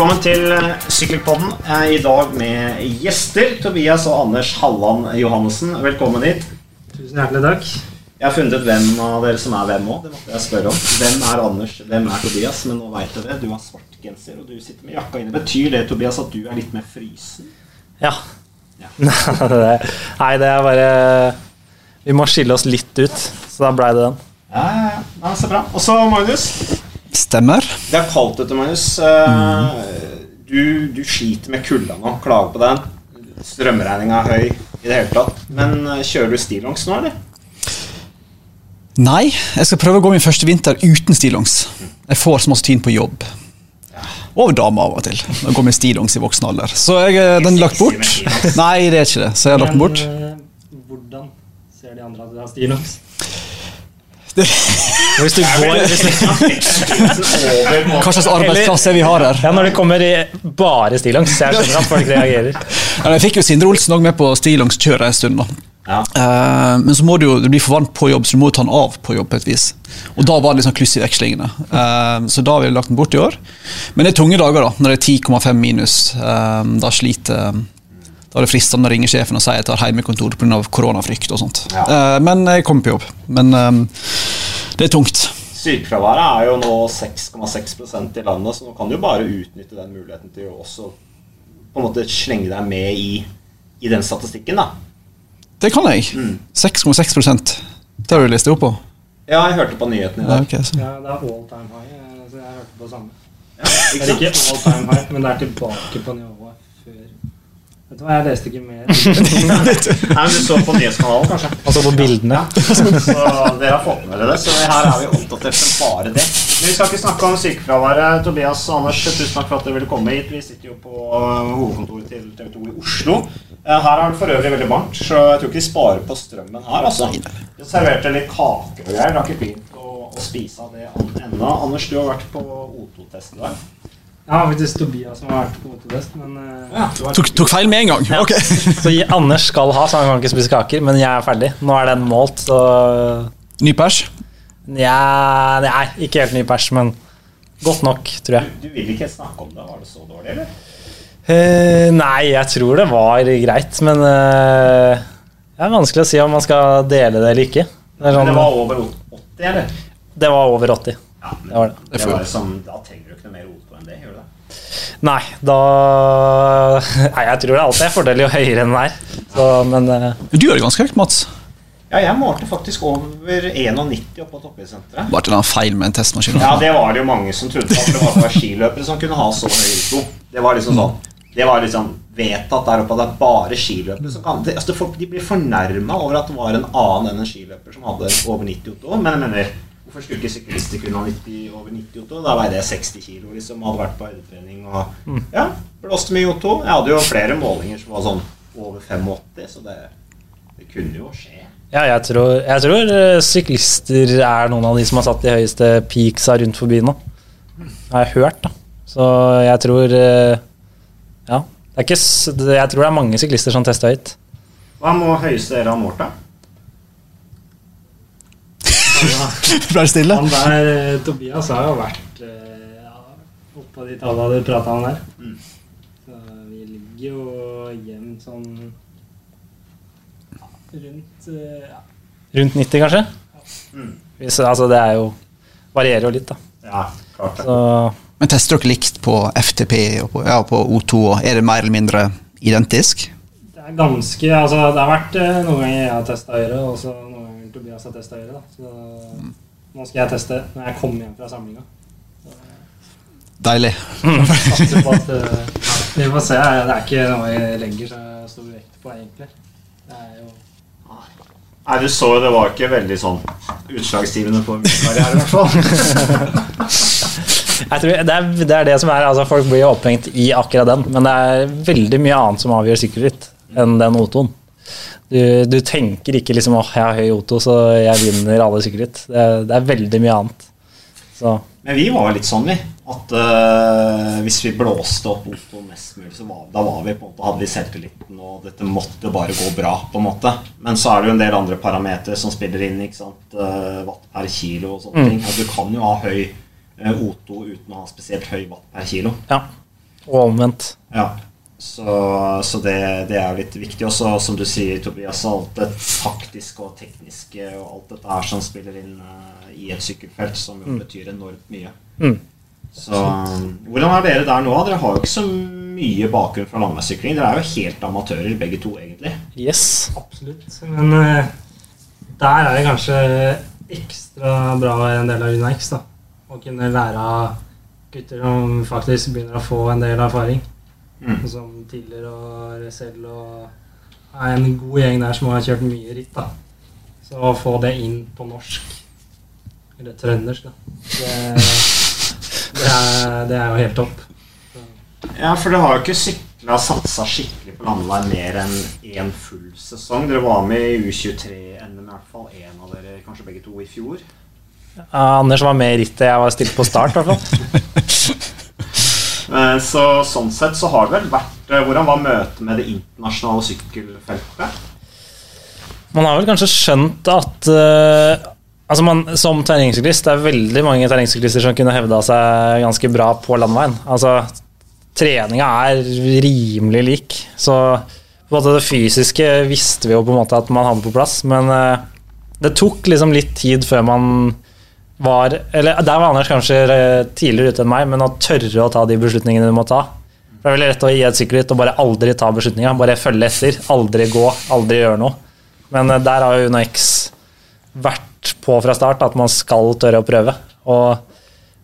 Velkommen til eh, Sykkelpodden. I dag med gjester Tobias og Anders Halland Johannessen. Velkommen hit. Tusen hjertelig takk. Jeg har funnet ut hvem av dere som er hvem òg. Det måtte jeg spørre om. Hvem er Anders, hvem er Tobias? Men nå veit dere det. Du har svart genser, og du sitter med jakka inne. Betyr det Tobias, at du er litt mer frysen? Ja. Ja. Nei, det er bare Vi må skille oss litt ut, så da blei det den. Ja, ja, ja. ja så bra. Og så Magnus. Stemmer. Det er kaldt ute, Magnus. Mm. Du, du sliter med kulda nå. Klager på den. Strømregninga er høy i det hele tatt. Men eh, kjører du stillongs nå, eller? Nei, jeg skal prøve å gå min første vinter uten stillongs. Jeg får så masse tyn på jobb. Og dame av og til. Jeg går med stillongs i voksen alder. Så jeg, eh, den er lagt bort. Nei, det er ikke det. Så jeg har lagt den bort. Men hvordan ser de andre at du har stillongs? Det- Hvis du går hvis du, Hva slags arbeidsklasse er vi har her? Ja, når det kommer i bare stillongs. Jeg skjønner at folk reagerer. Ja, Jeg fikk jo Sindre Olsen med på stillongskjøret en stund. da. Ja. Eh, men så må du jo, det blir for varmt på jobb, så du må jo ta den av på jobb. på et vis. Og da var det sånn kluss i vekslingene. Eh, så da har vi lagt den bort i år. Men det er tunge dager, da, når det er 10,5 minus. Eh, da sliter Da er det fristende å ringe sjefen og si at jeg tar hjemmekontor pga. koronafrykt og sånt. Ja. Uh, men jeg kommer på jobb. Men eh, det er tungt. Sykefraværet er jo nå 6,6% i landet, så nå kan du jo bare utnytte den muligheten til å også på en måte slenge deg med i, i den statistikken, da. Det kan jeg. Mm. 6,6 Det har du lest opp på? Ja, jeg hørte på nyhetene i dag. Ja, okay, Ja, det er all time high, eh, så jeg hørte på det samme. Ja, ikke Eller sant? ikke all time high, men det er tilbake på nivået Vet du hva, jeg leste ikke mer. Nei, men Du så på nyhetskanalen, kanskje? Altså på bildene. Så dere har fått med dere det, så her er vi oppdatert med bare det. Men vi skal ikke snakke om sykefraværet. Tobias og Anders, tusen takk for at dere ville komme hit. Vi sitter jo på øh, hovedkontoret til TV 2 i Oslo. Eh, Her er det for øvrig veldig varmt, så jeg tror ikke de sparer på strømmen her. altså. Vi serverte litt kaker og greier. Det har ikke begynt å, å spise av det ennå. Anders, du har vært på O2-test i dag. Ja, faktisk Tobias som har vært på motodest, men eh, Ja, Tok, tok feil med en gang. Ja. Ok. Så Anders skal ha, så han kan ikke spise kaker, men jeg er ferdig. Nå er den målt, så Ny pers. Nja, Nei, ikke helt ny pers, men godt nok, tror jeg. Du vil ikke snakke om det? Var det så dårlig, eller? Eh, nei, jeg tror det var greit, men eh, det er vanskelig å si om man skal dele det eller ikke. Det, er Men sånn, det var over 80, eller? det var over 80. Ja, men Det var det. det Det var liksom, da trenger du ikke noe mer O2 enn det, gjør du det? Nei, da Nei, jeg tror det alltid er fordel jo høyere enn den er. Så, men uh... Du gjør det ganske høyt, Mats. Ja, jeg målte faktisk over 91 oppe på toppidrettssenteret. Var det en feil med en testmaskin. Ja, det var det jo mange som trodde at det var skiløpere som kunne ha så høy O2. Det var liksom sånn Det var liksom vedtatt der oppe at det er bare skiløpere som kan det, altså, Folk de blir fornærma over at det var en annen enn en skiløper som hadde over 90 O2. Men jeg mener Hvorfor skulle ikke syklister kunne ha 90, over 90 O2? Da veide jeg 60 kilo, liksom, hadde vært på høydetrening og Ja, blåste mye O2. Jeg hadde jo flere målinger som var sånn over 85, så det, det kunne jo skje. ja, jeg tror, jeg tror eh, syklister er noen av de som har satt de høyeste peaksa rundt forbi nå. Har jeg hørt, da. Så jeg tror eh, Ja. Det ikke, jeg tror det er mange syklister som tester høyt. Hva må høyeste dere ha målt, da? Ble stille? Han der, eh, Tobias, har jo vært eh, ja, oppå de tallene du prata om der. Mm. Så vi ligger jo jevnt sånn rundt eh, ja. Rundt 90, kanskje? Mm. Hvis, altså, det er jo Varierer jo litt, da. Ja, klart det. Så Men tester dere likt på FTP og på, ja, på O2? Er det mer eller mindre identisk? det er ganske Altså, det har vært eh, noen ganger jeg har testa høyre, og så noen ganger Tobias har testa da. Så nå skal jeg teste når jeg kommer hjem fra samlinga. Deilig. Satser på at eh, Vi får se. Det er ikke noe jeg legger så stor vekt på, egentlig. Det er jo Nei, du så jo det var ikke veldig sånn utslagsgivende på min karriere, i hvert fall. Jeg tror det er, det er det som er altså Folk blir opphengt i akkurat den, men det er veldig mye annet som avgjør sykkelritt enn den O2-en. Du, du tenker ikke liksom åh, jeg har høy O2, så jeg vinner alle sykkelritt. Det, det er veldig mye annet. Så Men vi var litt sånn, vi. At uh, hvis vi blåste opp Otto mest mulig, så var, da var vi på en måte, hadde vi selvtilliten, og dette måtte bare gå bra. på en måte. Men så er det jo en del andre parametere som spiller inn. ikke sant? Uh, watt per kilo og sånne Mm. ting. At du kan jo ha høy øh, O2 uten å ha spesielt høy watt per kilo. ja. Og omvendt. Ja. Så, så det, det er jo litt viktig. Også som du sier, Tobias, alt det taktiske og tekniske og alt dette her som spiller inn uh, i et sykkelfelt, som jo betyr enormt mye. Mm. Så hvordan er dere der nå? Dere har jo ikke så mye bakgrunn fra landeveissykling. Dere er jo helt amatører begge to, egentlig. Yes. Absolutt. Men uh, der er det kanskje ekstra bra å være en del av Unix. da. Å kunne lære av gutter som faktisk begynner å få en del erfaring. Mm. Som Tiller og Resell og er en god gjeng der som har kjørt mye ritt. da. Så å få det inn på norsk, eller trøndersk, da, det, det, er, det er jo helt topp. Ja, for dere har jo ikke sykla satsa skikkelig på landevei mer enn én full sesong. Dere var med i U23-NM, i hvert fall én av dere, kanskje begge to, i fjor. Ja, Anders var med i rittet jeg var stilt på start, i hvert fall. Eh, Så sånn sett så har det vel vært eh, Hvordan var møtet med det internasjonale sykkelfeltet? Man har vel kanskje skjønt at uh, altså man, Som terrengsyklist Det er veldig mange terrengsyklister som kunne hevda seg ganske bra på landeveien. Altså, treninga er rimelig lik. Så på en måte det fysiske visste vi jo på en måte at man hadde på plass, men uh, det tok liksom litt tid før man var Eller der var Anders kanskje eh, tidligere ute enn meg, men å tørre å ta de beslutningene du må ta. Det er veldig lett å gi et sykkelritt og bare aldri ta beslutninga. Bare følge etter. Aldri gå, aldri gjøre noe. Men eh, der har jo UnoX vært på fra start at man skal tørre å prøve. Og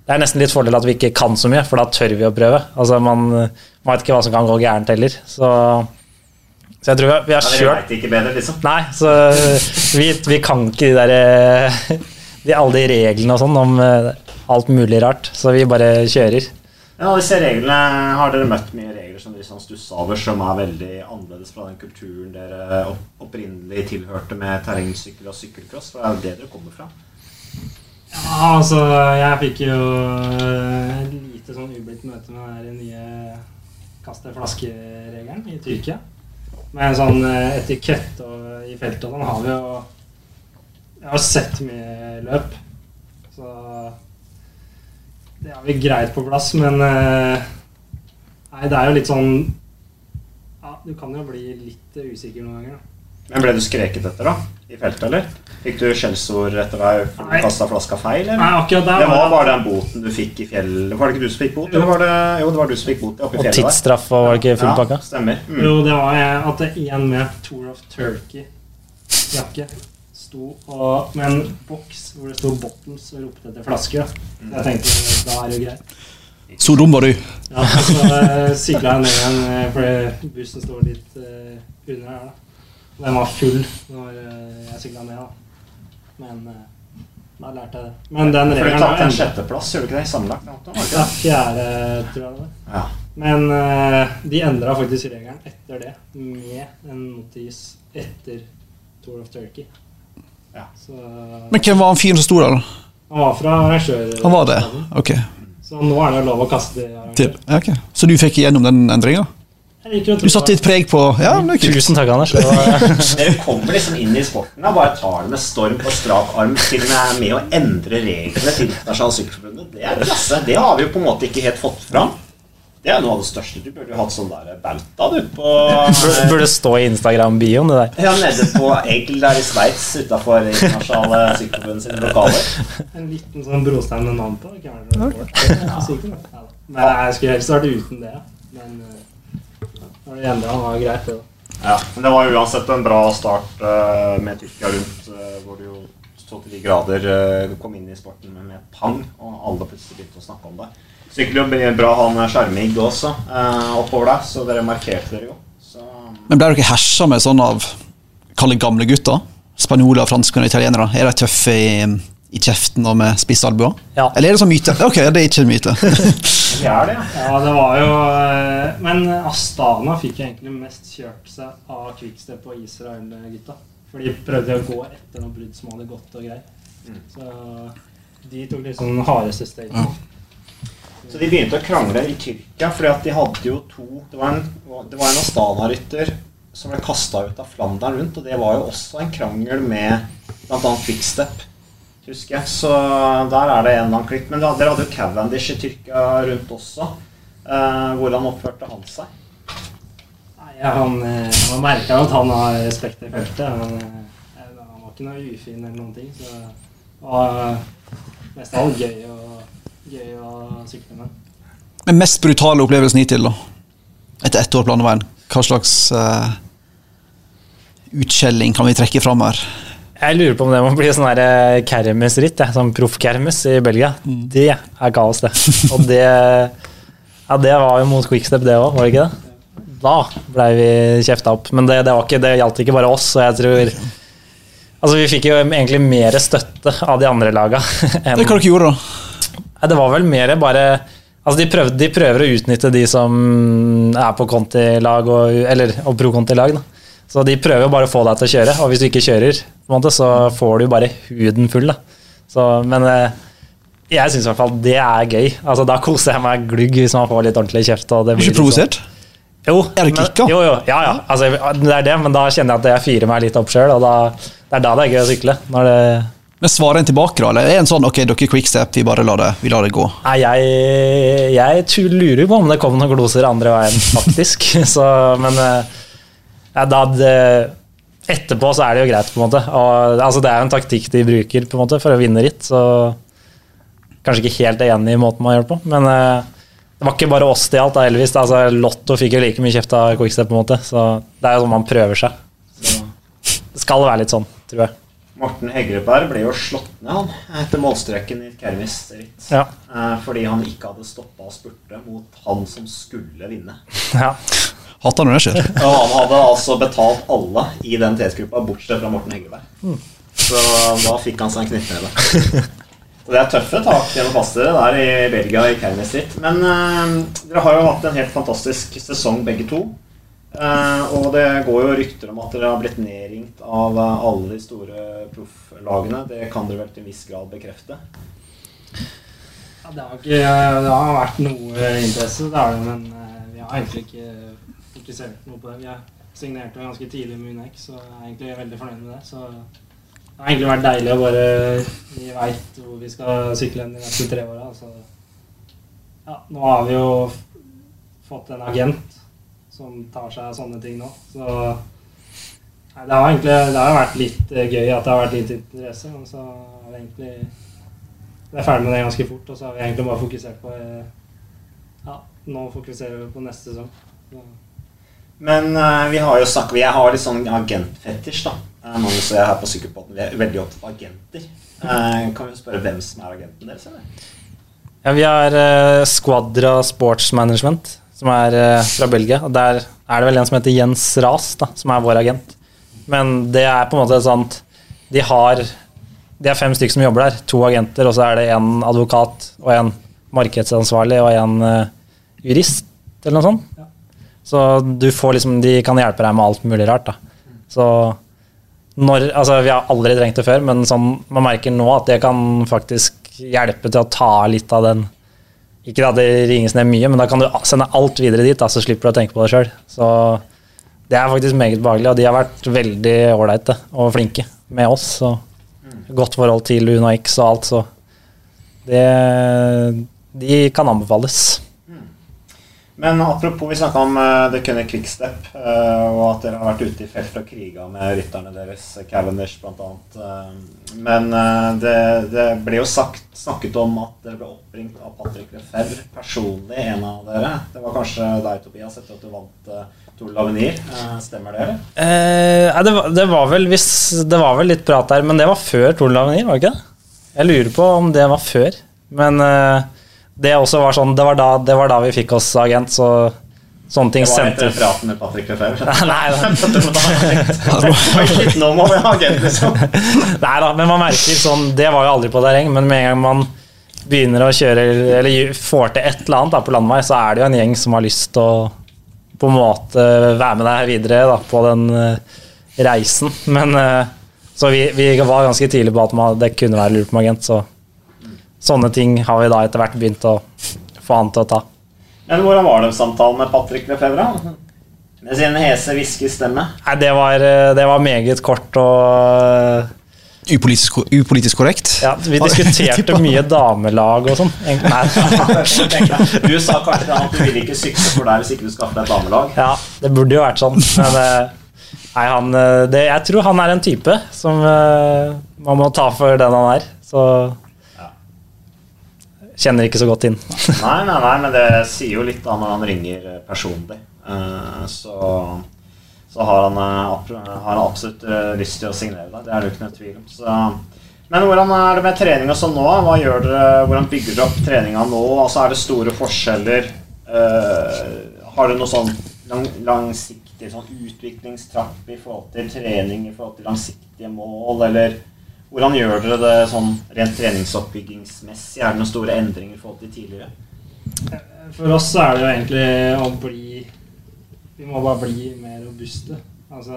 det er nesten litt fordel at vi ikke kan så mye, for da tør vi å prøve. Altså Man, man vet ikke hva som kan gå gærent heller. Så, så jeg tror vi, har Ja, dere veit ikke bedre, liksom. Nei, så vi, vi kan ikke de der eh, de, Alle de reglene og sånn om eh, alt mulig rart. Så vi bare kjører. Ja, disse reglene, Har dere møtt mye regler som dere sånn stusser over, som er veldig annerledes fra den kulturen dere opprinnelig tilhørte med terrengsykkel og sykkelcross? For det er jo det dere kommer fra. Ja, altså, jeg fikk jo eh, et lite sånn ublidt møte med den nye kaste flaske-regelen i Tyrkia. Med en sånn eh, etikett og, i feltet og sånn har vi jo Jeg har sett mye løp, så det har vi greit på plass, men eh, Nei, det er jo litt sånn Ja, du kan jo bli litt usikker noen ganger, da. Men ble du skreket etter, da? I feltet, eller? Fikk du skjellsord etter deg for du kasta flaska feil, eller? Nei, akkurat der Det var var bare den boten du fikk i fjellet. Var det ikke du som fikk bot? Eller var det, jo, det var du som fikk bot oppe i fjellet og var det ikke full pakka? Ja, stemmer. Mm. Jo, det var jeg, at det en med Tour of Turkey-jakke sto på, med en boks hvor det sto 'Bottles' og ropte etter flaske. Så jeg tenkte da er det jo greit. Så dum var du. Ja, så uh, sykla jeg ned igjen, eh, fordi bussen står litt uh, under her. da. Den var full når uh, jeg sykla ned, da. Men eh, da lærte jeg det. Men den For du regelen tapte en sjetteplass, gjorde du ikke det? Sammenlagt? Ja, fjerde, tror jeg det var. Ja. Men eh, de endra faktisk regelen etter det, med en notis etter Tour of Turkey. Ja. Så Men hvem var han fyren som sto der? da? han var fra arrangør... Han var det? Ok. Så nå er det lov å kaste til arrangør. Til. Ja, ok. Så du fikk igjennom den endringa? Du satte ditt preg på Ja. Tusen takk, Anders. Dere kommer liksom inn i sporten og bare tar det med storm og strak arm. Til og med med å endre reglene til Internasjonale Sykkelforbundet. Det er klasse. Det har vi jo på en måte ikke helt fått fram. Det er noe av det største. Du burde jo hatt sånn der bauta, du, på burde, burde stå i Instagram-bioen, det der. Ja, nede på Egil der i Sveits, utafor Internasjonale Sykkelforbund sine lokaler. En liten sånn brostein med navn på. Det. Ja. Men jeg skulle helst vært uten det. Men eh, når det endra, var greit, det. da. Ja, men det var uansett en bra start eh, med Tyrkia rundt, eh, hvor du jo så til de grader kom inn i sporten med, pang, og alle plutselig begynte å snakke om det. Sykkeljobb blir bra å ha han Skjermig også eh, oppover der, så dere markerte dere jo. Så, Men ble dere hersa med sånn av Kall det gamle gutter? Spanjoler, franskmenn og italienere? Er de tøffe i, i kjeften og med spisse albuer? Ja. Eller er det sånn myte? Ok, det er ikke en myte. det er det, ja. Ja, det var jo eh, Men Astana fikk egentlig mest kjørt seg av Quickstep og Israel-gutta. For de prøvde å gå etter noen brudd som hadde gått og greier. Så de tok liksom den hardeste staten. Så de begynte å krangle i Tyrkia, fordi at de hadde jo to Det var en, det var en Astana-rytter som ble kasta ut av Flandern rundt, og det var jo også en krangel med bl.a. Quickstep, husker jeg. Så der er det en eller annen klikk. Men dere hadde jo Cavendish i Tyrkia rundt også. Eh, hvordan oppførte han seg? Nei, han, eh, Man merka at han har respekt i feltet, men eh, han var ikke noe ufin eller noen ting. Så det var mest av alt gøy å, gøy å sykle med. Den mest brutale opplevelsen hittil, da? Etter ett år på landeveien. Hva slags uh, utskjelling kan vi trekke fram her? Jeg lurer på om det må bli sånn Kermesritt, kermisritt, sånn proffkermis i Belgia. Det er kaos, det. Og det Ja, det var jo mot quickstep, det òg, var det ikke det? Da blei vi kjefta opp. Men det, det, var ikke, det gjaldt ikke bare oss, og jeg tror Altså, vi fikk jo egentlig mer støtte av de andre laga. Det Det hva dere gjorde, da? Nei, det var vel mer bare Altså, de, prøvde, de prøver å utnytte de som er på Conti-lag og, eller, og pro Conti-lag. Så de prøver jo bare å få deg til å kjøre, og hvis du ikke kjører, måte, så får du bare huden full. Så, men eh, jeg syns i hvert fall det er gøy. Altså, Da koser jeg meg glugg hvis man får litt ordentlig kjeft. Og det blir ikke provosert? Sånn. Jo, Er det kicka? Jo, jo, ja, ja. Altså, det er det, men da kjenner jeg at jeg fyrer meg litt opp sjøl, og da, det er da det er gøy å sykle. Når det Men Svarer en tilbake, da? Eller er en sånn ok, dere er quickstep, vi bare lar det, vi lar det gå? Nei, jeg, jeg lurer på om det kom noen gloser andre veien, faktisk. så, men eh, ja, da det, etterpå så er det jo greit, på en måte. Og, altså, det er jo en taktikk de bruker på en måte, for å vinne ritt. Så kanskje ikke helt enig i måten man gjør det på. Men eh, det var ikke bare oss det gjaldt, heldigvis. Altså, Lotto fikk jo like mye kjeft av Quickstep, på en måte. Så det er jo sånn man prøver seg. Så det skal være litt sånn, tror jeg. Morten Hegreberg ble jo slått ned han, etter målstreken i Kermis ritt. Ja. Eh, fordi han ikke hadde stoppa og spurte mot han som skulle vinne. ja. Hatt han det. Og han hadde altså betalt alle i den TS-gruppa, bortsett fra Morten Hegreberg. Så da fikk han seg en knyttneve. Det er tøffe tak gjennom passet der i Belgia i Kermis ritt. Men eh, dere har jo hatt en helt fantastisk sesong begge to. Eh, og det går jo rykter om at dere har blitt nedringt av eh, alle de store profflagene. Det kan dere vel til en viss grad bekrefte? Ja, det, har ikke, det har vært noe interesse, det er det, men eh, vi har egentlig ikke fokusert noe på det. Vi har signerte ganske tidlig med Unex, så jeg er egentlig veldig fornøyd med det. Så det har egentlig vært deilig å bare Vi veit hvor vi skal sykle de neste tre åra. Så ja, nå har vi jo fått en agent som tar seg av sånne ting nå. Så nei, det har egentlig det har vært litt eh, gøy at det har vært litt interesse, men så er det egentlig vi er ferdig med det ganske fort, og så har vi egentlig bare fokusert på eh, Ja, nå fokuserer vi på neste sesong. Så, Men uh, vi har jo snakket, Jeg har litt sånn agentfetisj, da. Magnus og jeg her på Sykkelpotten vi er veldig opptatt av agenter. Uh, kan vi spørre hvem som er agenten deres? eller? Ja, vi er uh, Squadra Sports Management, som er eh, fra Belgia. Og Der er det vel en som heter Jens Ras, da, som er vår agent. Men det er på en måte et sånt De har De er fem stykker som jobber der. To agenter, og så er det en advokat og en markedsansvarlig og en uh, jurist, eller noe sånt. Så du får liksom De kan hjelpe deg med alt mulig rart, da. Så når, altså Vi har aldri trengt det før, men sånn, man merker nå at det kan faktisk hjelpe til å ta litt av den Ikke at det ringes ned mye, men da kan du sende alt videre dit, da, så slipper du å tenke på det sjøl. Det er faktisk meget behagelig, og de har vært veldig ålreite og flinke med oss. Så godt forhold til Uno X og alt, så det De kan anbefales. Men apropos, vi snakka om uh, The Cunning Quickstep, eh, og at dere har vært ute i felt og kriga med rytterne deres, Cavendish bl.a. Uh, men eh, det, det ble jo sagt, snakket om at dere ble oppringt av Patrick Lefebvre personlig, en av dere. Det var kanskje deg, Tobias, etter at du vant uh, Tour l'Avenir. Eh, stemmer det? eller? Eh, det, var, det, var vel, hvis, det var vel litt prat der, men det var før Tour l'Avenir, var det ikke det? Jeg lurer på om det var før. Men eh, det også var sånn Det var da, det var da vi fikk oss agent, så sånne ting sendte Det var etter praten med Patrick Lefebvre. Nei, Nå må vi ha agent, liksom. Nei da, men man merker sånn Det var jo aldri på terreng, men med en gang man begynner å kjøre Eller får til et eller annet da, på landevei, så er det jo en gjeng som har lyst til å på en måte være med deg videre da, på den uh, reisen. Men uh, Så vi, vi var ganske tidlig på at man, det kunne være lurt med agent, så sånne ting har vi da etter hvert begynt å få han til å ta. Men hvordan var det samtalen med Patrick Lefebvre? Med sin hese, hviske stemme? Nei, det var, eh, det var meget kort og Upolitisk, upolitisk korrekt. Ja, vi diskuterte mye damelag og sånn. Du sa kanskje at du ville ikke sykle for deg hvis ikke du skaffer deg et damelag. Ja, det burde jo vært sånn. Men eh, nei, han, eh, det, jeg tror han er en type som eh, man må ta for den han er. Så kjenner ikke så godt inn. Nei, nei, nei, men det sier jo litt da når han ringer eh, personlig. Eh, Så, så har, han, eh, har han absolutt lyst til å signere deg. Det er det ikke noe tvil om. Så, men hvordan er det med trening og sånn nå? Hva gjør dere, hvordan bygger dere opp treninga nå? Altså, er det store forskjeller? Har du noe sånn lang, langsiktig sånn utviklingstrapp i forhold til trening, i forhold til langsiktige mål, eller hvordan gjør dere det sånn rent treningsoppbyggingsmessig? Er det noen store endringer i forhold til tidligere? For oss er det jo egentlig å bli Vi må bare bli mer robuste. Altså,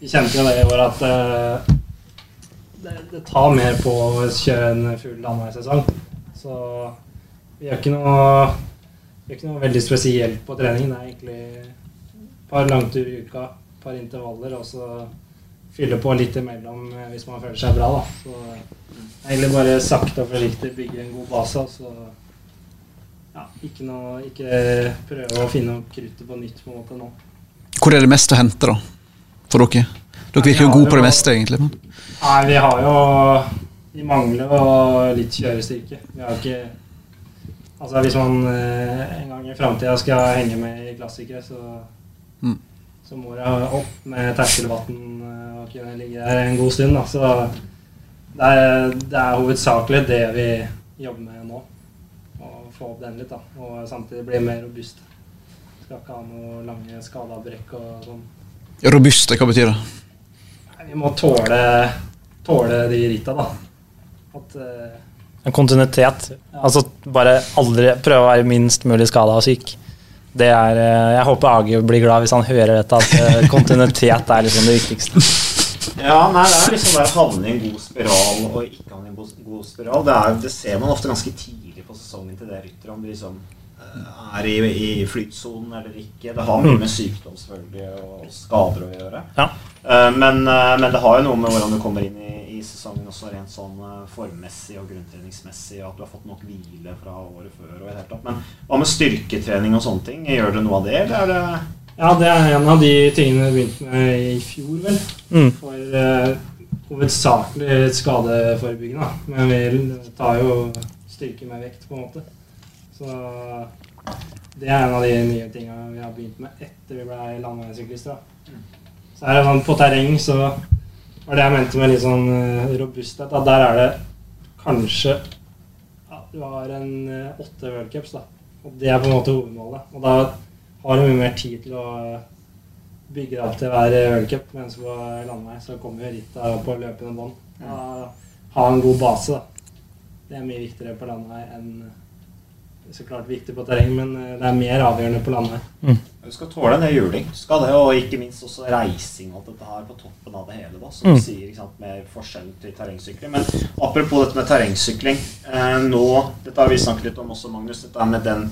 vi kjente jo det i år at eh, det, det tar mer på å kjøre en full landeveissesong. Så vi gjør ikke noe vi gjør ikke noe veldig spesielt på trening. Det er egentlig et par langturer i uka, et par intervaller, og så fylle på litt imellom eh, hvis man føler seg bra. Da. Så egentlig bare sakte og forsiktig bygge en god base. så ja, ikke, noe, ikke prøve å finne opp kruttet på nytt på en måte nå. Hvor er det mest å hente, da? For dere? Dere virker jo gode på det meste, egentlig. Men. Nei, vi har jo Vi mangler jo litt kjørestyrke. Vi har ikke Altså Hvis man eh, en gang i framtida skal henge med i klassikere, så Mm. Så må det opp med terskelvann eh, og kunne ligge der en god stund. Da. Så det er, det er hovedsakelig det vi jobber med nå. Å få opp den litt, da. Og samtidig bli mer robust. Skal ikke ha noe lange skadeavbrekk og sånn. Robuste, hva betyr det? Nei, Vi må tåle, tåle de ritta, da. At uh, En kontinuitet. Altså bare aldri prøve å være minst mulig skada og syk. Det er, eh, jeg håper Agi blir glad hvis han hører dette, at eh, kontinuitet er liksom det viktigste. Ja, nei, det er liksom bare å havne i en god spiral og ikke havne i en god, god spiral. Det, er, det ser man ofte ganske tidlig på sesongen til det rytter, om de liksom er i, i flytsonen eller ikke. Det har mye med sykdom selvfølgelig og skader å gjøre. Ja. Eh, Men, eh, men det har jo noe med hvordan du kommer inn i, i sesongen også rent sånn eh, formmessig og grunntreningsmessig, og at du har fått nok hvile fra året før. og i det hele tatt. Men hva med styrketrening og sånne ting? Gjør dere noe av det, eller er det Ja, det er en av de tingene vi begynte med i fjor, vel. Mm. For uh, hovedsakelig skadeforebyggende. Men vi tar jo styrke med vekt, på en måte. Så det er en av de nye tinga vi har begynt med etter vi ble landeveissyklister. da. Så er det sånn på terreng, så var det jeg mente med litt sånn eh, robusthet. At der er det kanskje ja, Du har en eh, åtte worldcups, da. Og det er på en måte hovedmålet. Og da har du mye mer tid til å bygge deg opp til hver worldcup, mens på landevei så kommer jo ritta på løpende bånd. Ha en god base, da. Det er mye viktigere på landevei enn så klart viktig på terreng, men eh, det er mer avgjørende på landevei. Du skal tåle en del juling. Du skal det, og ikke minst også reising og alt dette her på toppen av det hele. da, Som du sier, ikke sant, med forskjellen til terrengsykling. Men apropos dette med terrengsykling. Eh, nå, Dette har vi snakket litt om også, Magnus. Dette er med den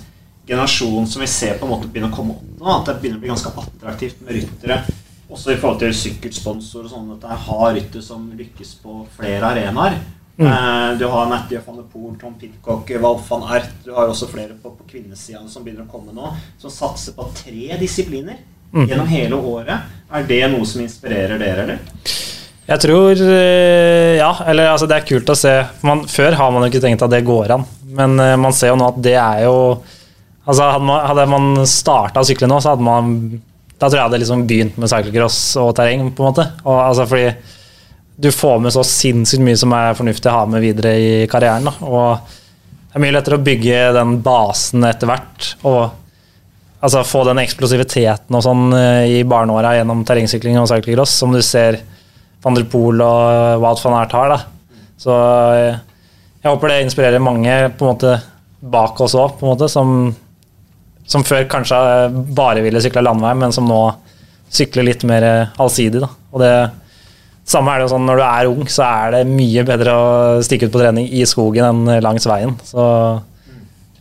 generasjonen som vi ser på en måte begynner å komme opp nå. At det begynner å bli ganske attraktivt med ryttere. Også i forhold til sykkelsponsor og sånn. At det har ryttere som lykkes på flere arenaer. Eh, Du har Matthew van der Poel, Tom Pitcock, Walf van Ert. Du har også flere på, på kvinnesida som begynner å komme nå, som satser på tre disipliner gjennom hele året. Er det noe som inspirerer dere, eller? Jeg tror eh, Ja, eller altså det er kult å se. Man, før har man jo ikke tenkt at det går an, men eh, man ser jo nå at det er jo Altså Hadde man, hadde man starta å sykle nå, så hadde man Da tror jeg hadde liksom begynt med cyclecross og terreng, på en måte. Og, altså fordi du får med så sinnssykt mye som er fornuftig å ha med videre i karrieren. Da. Og det er mye lettere å bygge den basen etter hvert. Og altså, få den eksplosiviteten og sånn eh, i barneåra gjennom terrengsykling og cyclocross som du ser van der Poel og Wout van Aert har. Da. Så eh, jeg håper det inspirerer mange på en måte bak oss òg, som, som før kanskje bare ville sykle landevei, men som nå sykler litt mer allsidig. Da. Og det samme er det jo sånn når du er ung, så er det mye bedre å stikke ut på trening i skogen enn langs veien. Så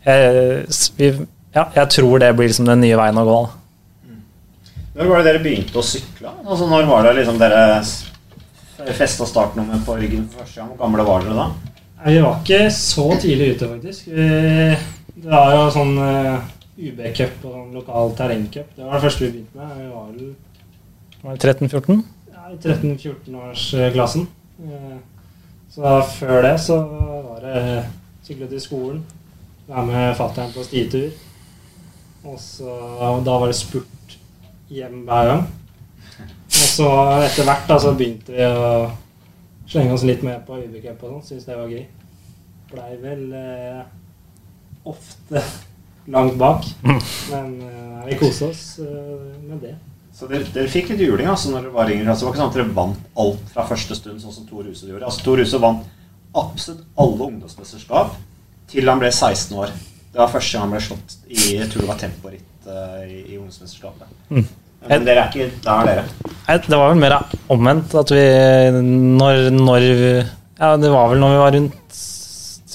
jeg, vi, ja, jeg tror det blir liksom den nye veien å gå. Da. Når var det dere begynte å sykle? Altså, når var det liksom dere Festa startnummer på ryggen for første gang. Hvor gamle var dere da? Vi var ikke så tidlig ute, faktisk. Det var jo sånn uh, UB-cup og sånn lokal terrengcup. Det var det første vi begynte med. Vi var vel det 13-14? I 13-14-årsklassen. Uh, så før det så var det sykle til skolen, være med fatter'n på stitur. Og så Da var det spurt hjem hver gang. Og så etter hvert da så begynte vi å slenge oss litt med på UB-cup og sånn. Syns det var gøy. Blei vel eh, ofte langt bak. Men eh, vi koste oss eh, med det. Så dere, dere fikk litt juling altså, når dere var yngre. Altså, det var ikke sånn at dere vant alt fra første stund, sånn som Tor Huse gjorde. Altså, Tor Huse vant absolutt alle ungdomsmesterskap til han ble 16 år. Det var første gang han ble slått i jeg tror det var temporitt uh, i, i ungdomsmesterskapet. Mm. Men dere er ikke der, dere. Nei, det var vel mer omvendt. At vi når, når Ja, det var vel når vi var rundt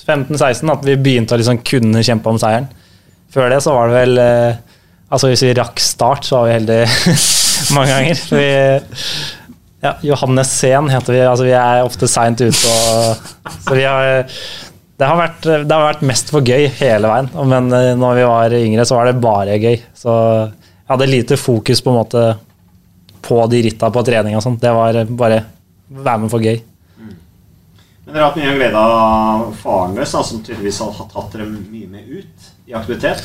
15-16 at vi begynte å liksom kunne kjempe om seieren. Før det så var det vel eh, Altså Hvis vi rakk start, så var vi heldige mange ganger. Vi, ja, Johannes Sehn heter vi. Altså Vi er ofte seint ute. Og, så vi har det har, vært, det har vært mest for gøy hele veien. Men eh, når vi var yngre, så var det bare gøy. Så jeg hadde lite fokus på en måte på de ritta på trening og sånt. Det var bare være med for gøy. Men dere har hatt mye glede av faren deres, som tydeligvis har tatt dere mye med ut i aktivitet.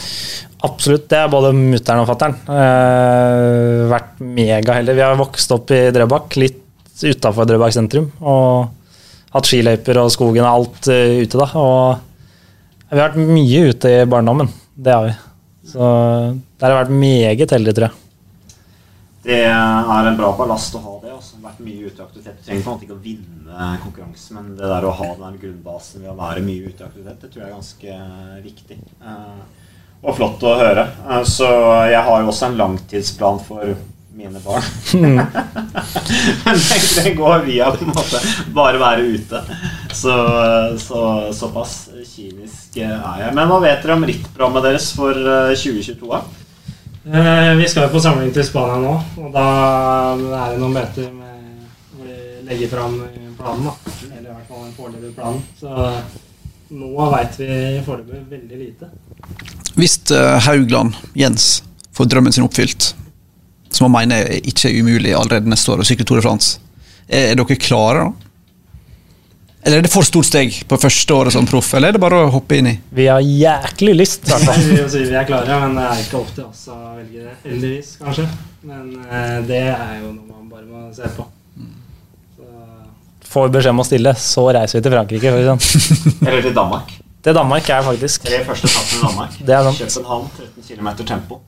Absolutt. Det er både mutter'n og fatter'n. Eh, vært megaheldige. Vi har vokst opp i Drøbak, litt utafor Drøbak sentrum. Og hatt skiløyper og skogen og alt uh, ute, da. Og vi har vært mye ute i barndommen. Det har vi. Så der har vi vært meget heldig, tror jeg. Det er en bra ballast å ha det. Også. Vært mye ute i aktivitet. Du trenger på en måte ikke å vinne konkurranse, men det der å ha den grunnbasen ved å være mye ute i aktivitet, det tror jeg er ganske viktig. Uh, og flott å høre. Uh, så jeg har jo også en langtidsplan for mine barn. Men det, det, går via på en måte bare være ute. Så, så såpass kynisk er jeg. Men hva vet dere om rittprogrammet deres for 2022? Eh, vi skal jo på samling til Spania nå, og da er det noen møter med hvor de legger fram planen. da. Eller i hvert fall en foreløpig plan. Så nå veit vi foreløpig veldig lite. Hvis Haugland, Jens, får drømmen sin oppfylt, som han mener ikke er umulig allerede neste år å sykle Tour de France. Er, er dere klare, da? Eller er det for stort steg på første året som proff, eller er det bare å hoppe inn i? Vi har jæklig lyst, i hvert fall. vi, er klare, men det er ikke opp til oss å velge det. Heldigvis, kanskje. Men eh, det er jo noe man bare må se på. Får beskjed om å stille, så reiser vi til Frankrike. Sånn. Eller til Danmark. Til Danmark er faktisk Tre første etappen i Danmark. Det er sant. København, 13 km tempo.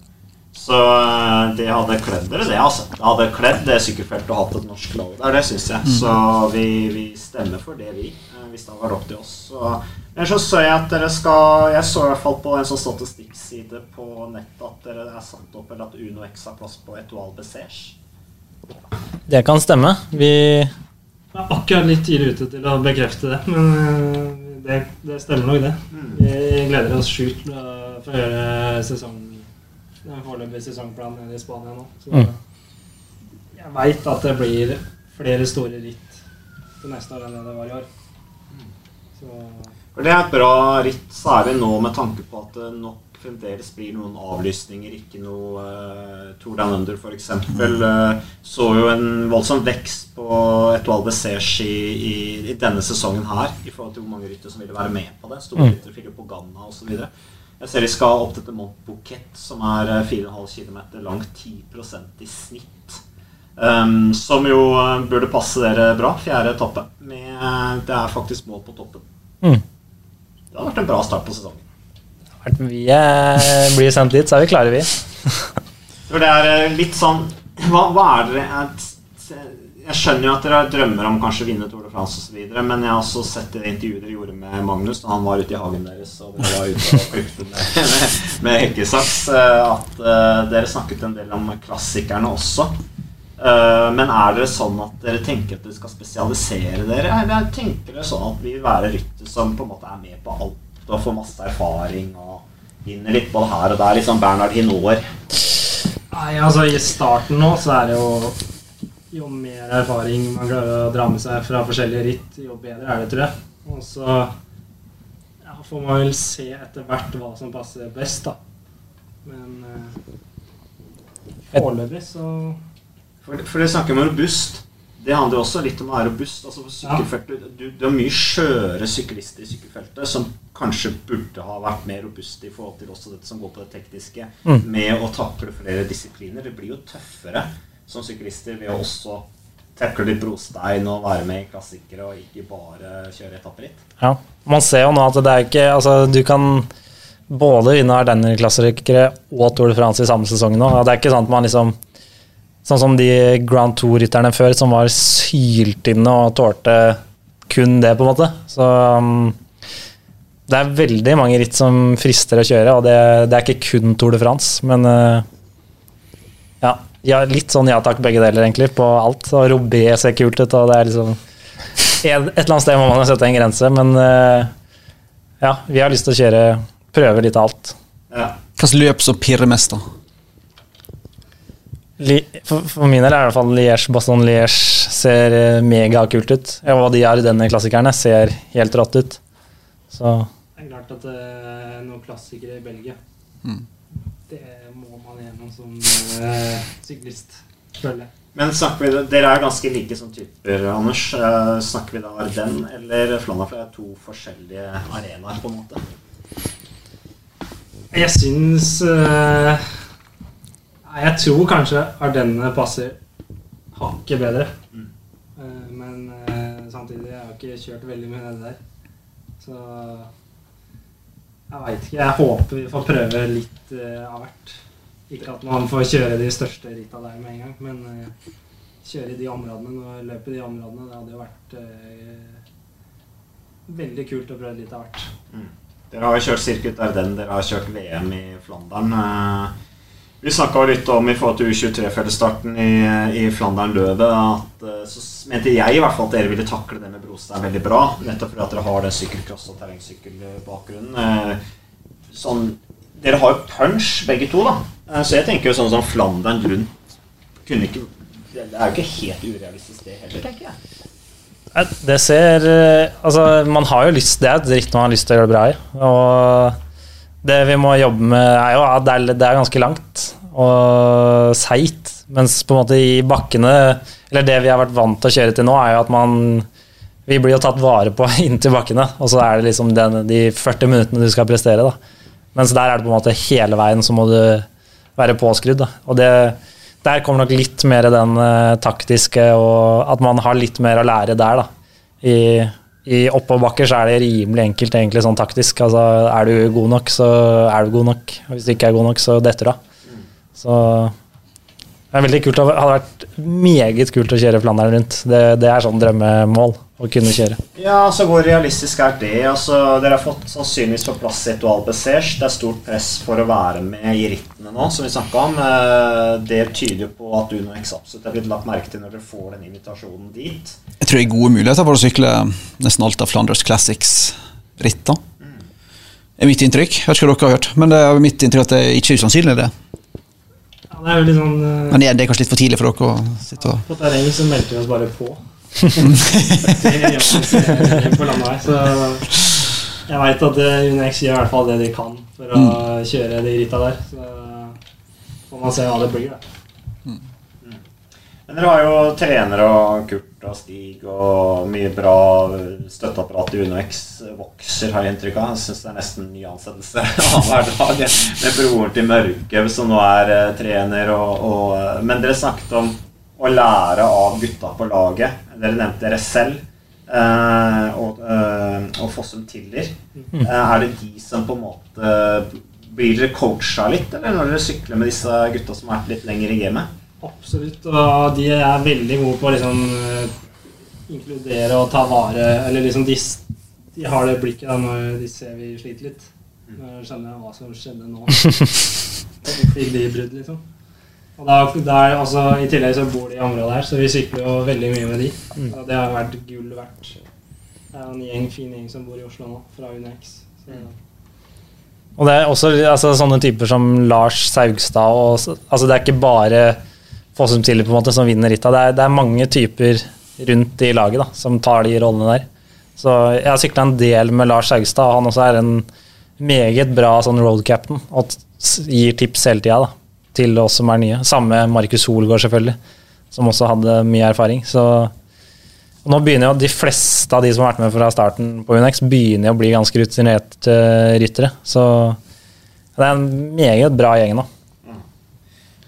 Så eh, det hadde kledd dere, det. altså Det hadde kledd det sykkelfeltet å hatt et norsk lag der, det syns jeg. Så vi, vi, stemmer for det, vi. Hvis det hadde vært opp til oss. Så, men så så jeg at dere skal Jeg så i hvert fall på en sånn statistikkside på nettet at dere er satt opp eller at Uno X har plass på Etoile Bessège. Det kan stemme. Vi er akkurat litt tidlig ute til å bekrefte det, men det, det stemmer nok, det. Vi gleder oss sjukt til å få gjøre sesong, den foreløpige sesongplanen nede i Spania nå. Så mm. jeg veit at det blir flere store ritt til neste år enn det det var i år. Så. For Det er et bra ritt, særlig nå med tanke på at det nok fremdeles blir noen avlysninger. Ikke noe uh, Tour Down Under, f.eks. Uh, så jo en voldsom vekst på Etoile Bessège i, i, i, denne sesongen her i forhold til hvor mange ryttere som ville være med på det. Store ryttere, Philip Pogana osv. Jeg ser de skal opp til Mont Bouquet, som er 4,5 km langt, 10% i snitt. Um, som jo burde passe dere bra. Fjerde etappe. Med, det er faktisk mål på toppen. Mm. Det har vært en bra start på sesongen. Vi er, blir sendt dit, så er vi klare, vi. For det er litt sånn Hva, hva er dere Jeg skjønner jo at dere drømmer om kanskje å vinne Tour de France osv., men jeg har også sett det intervjuet dere gjorde med Magnus da han var ute i hagen deres og dere var ute og klipte med, med, hekkesaks, at uh, dere snakket en del om klassikerne også. Men er dere sånn at dere tenker at dere skal spesialisere dere? Eller tenker dere sånn at vi vil være rytter som på en måte er med på alt og får masse erfaring og vinner litt både her og der? Litt sånn Bernhard Hinoer? Nei, altså I starten nå så er det jo jo mer erfaring man klarer å dra med seg fra forskjellige ritt, jo bedre er det, tror jeg. Og så ja, får man vel se etter hvert hva som passer best, da. Men eh, foreløpig så For, for det snakker om robust. Det handler jo også litt om å være robust. Altså for sykkelfeltet, du, du har mye skjøre syklister i sykkelfeltet som kanskje burde ha vært mer robuste i forhold til også dette som går på det tekniske, Mm. med å takle flere disipliner. Det blir jo tøffere som syklister ved å også takle litt brostein og være med i klassikere og ikke bare kjøre etapperitt. Ja. Man ser jo nå at det er ikke Altså, du kan både vinne Ardenner-klassikere og Tour de France i samme sesong nå. Ja, Det er ikke sånn at man liksom Sånn som de Grand Tour-rytterne før, som var sylt inne og tålte kun det, på en måte. Så um, det er veldig mange ritt som frister å kjøre, og det, det er ikke kun Tour de France, men uh, ja, ja, litt sånn ja takk, begge deler, egentlig, på alt. Og Robé ser kult ut, og det er liksom et et eller annet sted må man jo sette en grense, men uh, ja, vi har lyst til å kjøre prøve litt av alt. Ja. Hvilket løp som pirrer mest, da? For, for min del er det i hvert fall Liège, Baston Liège ser eh, megakult ut. Ja, hva de Ardenne-klassikerne ser helt rått ut. Så det er klart at det er noen klassikere i Belgia. Mm. Det må man gjennom som uh, syklist, føler jeg. Men snakker vi, Dere er ganske like som typer, Anders. Eh, snakker vi da Arden eller Flandern? For det er to forskjellige arenaer, på en måte. Jeg syns uh, Jeg tror kanskje Ardenne passer hakket bedre. Mm. Eh, men eh, samtidig jeg har ikke kjørt veldig mye nedi der. Så jeg veit ikke. Jeg håper vi får prøve litt eh, av hvert. Ikke at man får kjøre de største ritta der med en gang, men kjøre i de områdene og løpe i de områdene. Det hadde jo vært veldig kult å prøve litt av hvert. Dere har jo kjørt Circuit Ardennes, dere har kjørt VM i Flandern. Vi snakka litt om i forhold til U23-fellesstarten i, i Flandern-Løvet at eh, så mente jeg i hvert fall at dere ville takle det med brostein veldig bra. Nettopp fordi at dere har den sykkelcross- og terrengsykkelbakgrunnen. Eh, Sånn, dere har jo punch, begge to, da. Eh, Så jeg tenker jo sånn som Flandern rundt kunne ikke Det er jo ikke helt urealistisk, det heller, tenker jeg. Det ser Altså, man har jo lyst Det er et ritt man har lyst til å gjøre det bra i. Og det vi må jobbe med, er jo at det er ganske langt og seigt. Mens på en måte i bakkene Eller det vi har vært vant til å kjøre til nå, er jo at man Vi blir jo tatt vare på inntil bakkene, og så er det liksom den, de 40 minuttene du skal prestere, da. Mens der er det på en måte hele veien så må du være påskrudd. Da. Og det, der kommer nok litt mer den uh, taktiske, og at man har litt mer å lære der. Da. I, i oppoverbakker så er det rimelig enkelt egentlig sånn taktisk. Altså, er du god nok, så er du god nok. Og hvis du ikke er god nok, så detter du av. Så det er veldig kult. Det hadde vært meget kult å kjøre Flandern rundt. Det, det er sånn drømmemål å kunne kjøre. Ja, altså hvor realistisk er det? Altså, dere har fått sannsynligvis på plass Etoile Bessège. Det er stort press for å være med i rittene nå, som vi snakka om. Eh, Det tyder jo på at Uno X absolutt er blitt lagt merke til når dere får den invitasjonen dit. Jeg tror det er gode muligheter for å sykle nesten alt av Flanders Classics-ritt. da. Det er mitt inntrykk. Jeg vet ikke hva dere har hørt, men det er mitt inntrykk at det ikke er usannsynlig. det. Det er jo litt sånn eh, Men det er- det er kanskje litt for tidlig for dere å sitte og På terrenget så meldte vi oss bare på. På landevei, så jeg veit at eh, UNX gjør i hvert fall det de kan for å kjøre de rytta der. Så får man se hva det blir, da. Men dere har jo trenere og Kurt og Stig og mye bra støtteapparat i UnoX. Vokser, har jeg inntrykk av. Jeg syns det er nesten ny ansettelse annenhver dag. Med broren til Mørke, som nå er eh, trener. Og, og, eh, men dere snakket om å lære av gutta på laget. Dere nevnte dere selv. Uh, og, uh, og Fossum Tiller. Uh, er det de som på en måte Blir dere coacha litt, eller når dere sykler med disse gutta som har vært litt lenger i gamet? Absolutt. Og de er veldig gode på å liksom eh, inkludere og ta vare Eller liksom de, de har det blikket da når de ser vi sliter litt. Når de skjønner hva som skjedde nå. Fikk de brudd, liksom. Og da, der, er, altså, I tillegg så bor de i området her, så vi sykler jo veldig mye med de. Og det har vært gull verdt. Det er en gjeng, fin gjeng som bor i Oslo nå, fra UNX. Så, Og det er også altså, sånne typer som Lars Saugstad og, altså, Det er ikke bare Fossum Tilly på en måte som vinner rittet. Det det er mange typer rundt i laget da, som tar de rollene der. Så jeg har sykla en del med Lars Haugstad, og han også er en meget bra sånn road captain og gir tips hele tida da, til oss som er nye. Samme Markus Solgaard, selvfølgelig, som også hadde mye erfaring. Så og nå begynner jo de fleste av de som har vært med fra starten på Unex, begynner å bli ganske rutinerte eh, ryttere. Så det er en meget bra gjeng nå.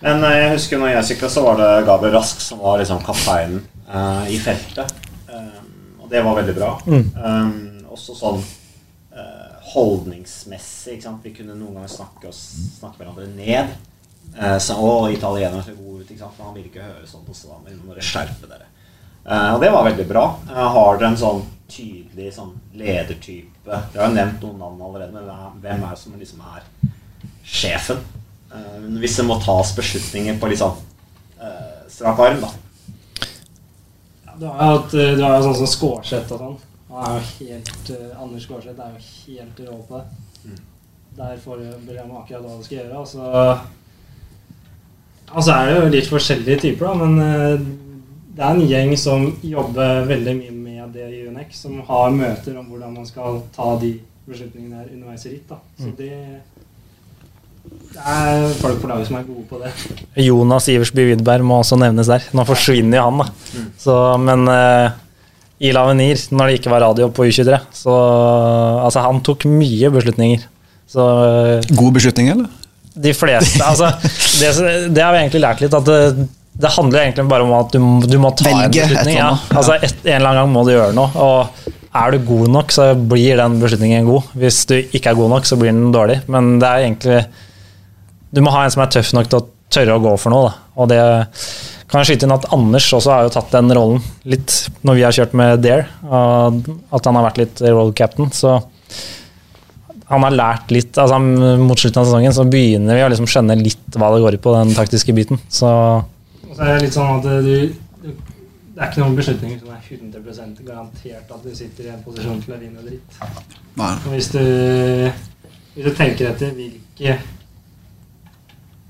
Men eh, jeg husker når jeg sykla, så var det Gabriel Rask som var liksom kapteinen uh, i feltet. Um, og det var veldig bra. Um, også sånn uh, holdningsmessig. Ikke sant? Vi kunne noen ganger snakke, oss, snakke hverandre ned. Uh, så, å, italienere ser gode ut. Ikke sant? For han vil ikke høre sånn på stedet. Nå må dere skjerpe dere. Uh, og det var veldig bra. Uh, har dere en sånn tydelig sånn ledertype? Dere har jo nevnt noen navn allerede, men hvem er det som liksom er sjefen? Eh, hvis det må tas beslutninger på litt sånn uh, strak arm, da. Ja, du har jo hatt, eh, du har jo sånn som Skårseth og sånn. Han er jo helt, uh, Anders Skårseth er jo helt rå på det. Der får du beskjed om akkurat hva du skal gjøre. Og så, altså, så er det jo litt forskjellige typer, da, men uh, det er en gjeng som jobber veldig mye med det i UNEC, som har møter om hvordan man skal ta de beslutningene her underveis i ritt. Da. Så det, det er folk på laget som er gode på det. Jonas Iversby Widberg må også nevnes der. Nå forsvinner jo han, da. Så, men uh, i Lavenir, når det ikke var radio på U23, så altså, han tok mye beslutninger. Så eh, Gode beslutninger, eller? de fleste Altså, det, det har vi egentlig lært litt, at det, det handler egentlig bare om at du, du må ta Velge en beslutning. Ja. Altså, et, en eller annen gang må du gjøre noe. Og er du god nok, så blir den beslutningen god. Hvis du ikke er god nok, så blir den dårlig. Men det er egentlig Du må ha en som er tøff nok til å tørre å gå for noe. Da. Og det kan jeg skyte inn at Anders også har jo tatt den rollen litt når vi har kjørt med Dare. og At han har vært litt road captain. Så han har lært litt altså Mot slutten av sesongen så begynner vi å liksom skjønne litt hva det går i på den taktiske biten. Så Og så er det litt sånn at du, du Det er ikke noen beslutninger som er 100% garantert at du sitter i en posisjon til å vinne dritt. Nei. Hvis du, hvis du tenker etter hvilke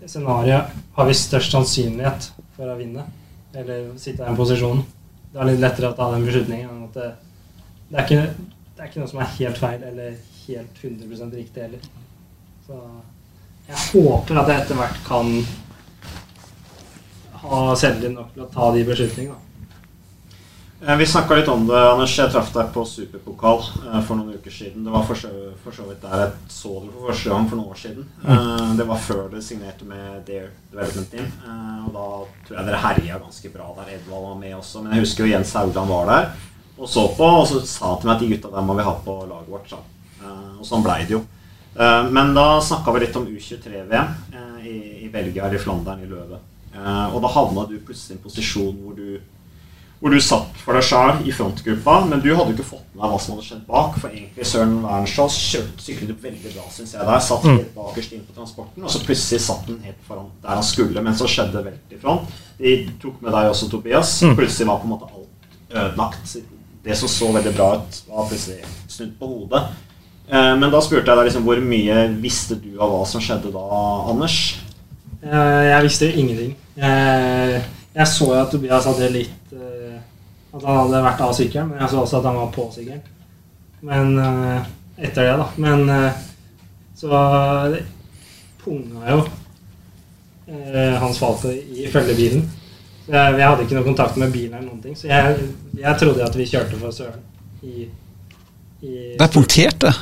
scenarioer har vi størst sannsynlighet for å vinne, eller sitte i den posisjonen, det er litt lettere å ta den beslutningen enn at det, det, er ikke, det er ikke noe som er helt feil eller helt 100 riktig heller. Så jeg håper at jeg etter hvert kan ha selvtillit nok til å ta de beslutningene. Eh, Vi snakka litt om det, Anders. Jeg traff deg på superpokal eh, for noen uker siden. Det var for så, for så vidt der jeg så deg for første gang for noen år siden. Mm. Det var før du signerte med Dare Development Team. Og da tror jeg dere herja ganske bra der. Edvald var med også. Men jeg husker jo Jens Haugland var der og så på, og så sa han til meg at de gutta der må vi ha på laget vårt. Så. Og sånn blei det jo. Men da snakka vi litt om U23-VM i, Belgia eller i Flandern i Løve. Og da havna du plutselig i en posisjon hvor du hvor du satt for deg sjøl i frontgruppa, men du hadde ikke fått med deg hva som hadde skjedd bak. For egentlig Søren Wernskjold syklet opp veldig bra, syns jeg. der, Satt helt bakerst inn på transporten, og så plutselig satt han helt foran der han skulle, men så skjedde veldig i front. De tok med deg også, Tobias. Plutselig var på en måte alt ødelagt. Det som så veldig bra ut, var plutselig snudd på hodet. Eh, Men da spurte jeg deg liksom, hvor mye visste du av hva som skjedde da, Anders? Jeg, jeg visste ingenting. Jeg, jeg så jo at Tobias hadde litt eh, At han hadde vært av sykkelen, men jeg så også at han var på sykkelen. Men uh, etter det, da. Men uh, så det punga jo uh, Hans Falco i følgebilen. Så jeg, jeg hadde ikke noe kontakt med bilen eller noen ting. Så jeg, jeg trodde at vi kjørte for Søren i, i De punkterte?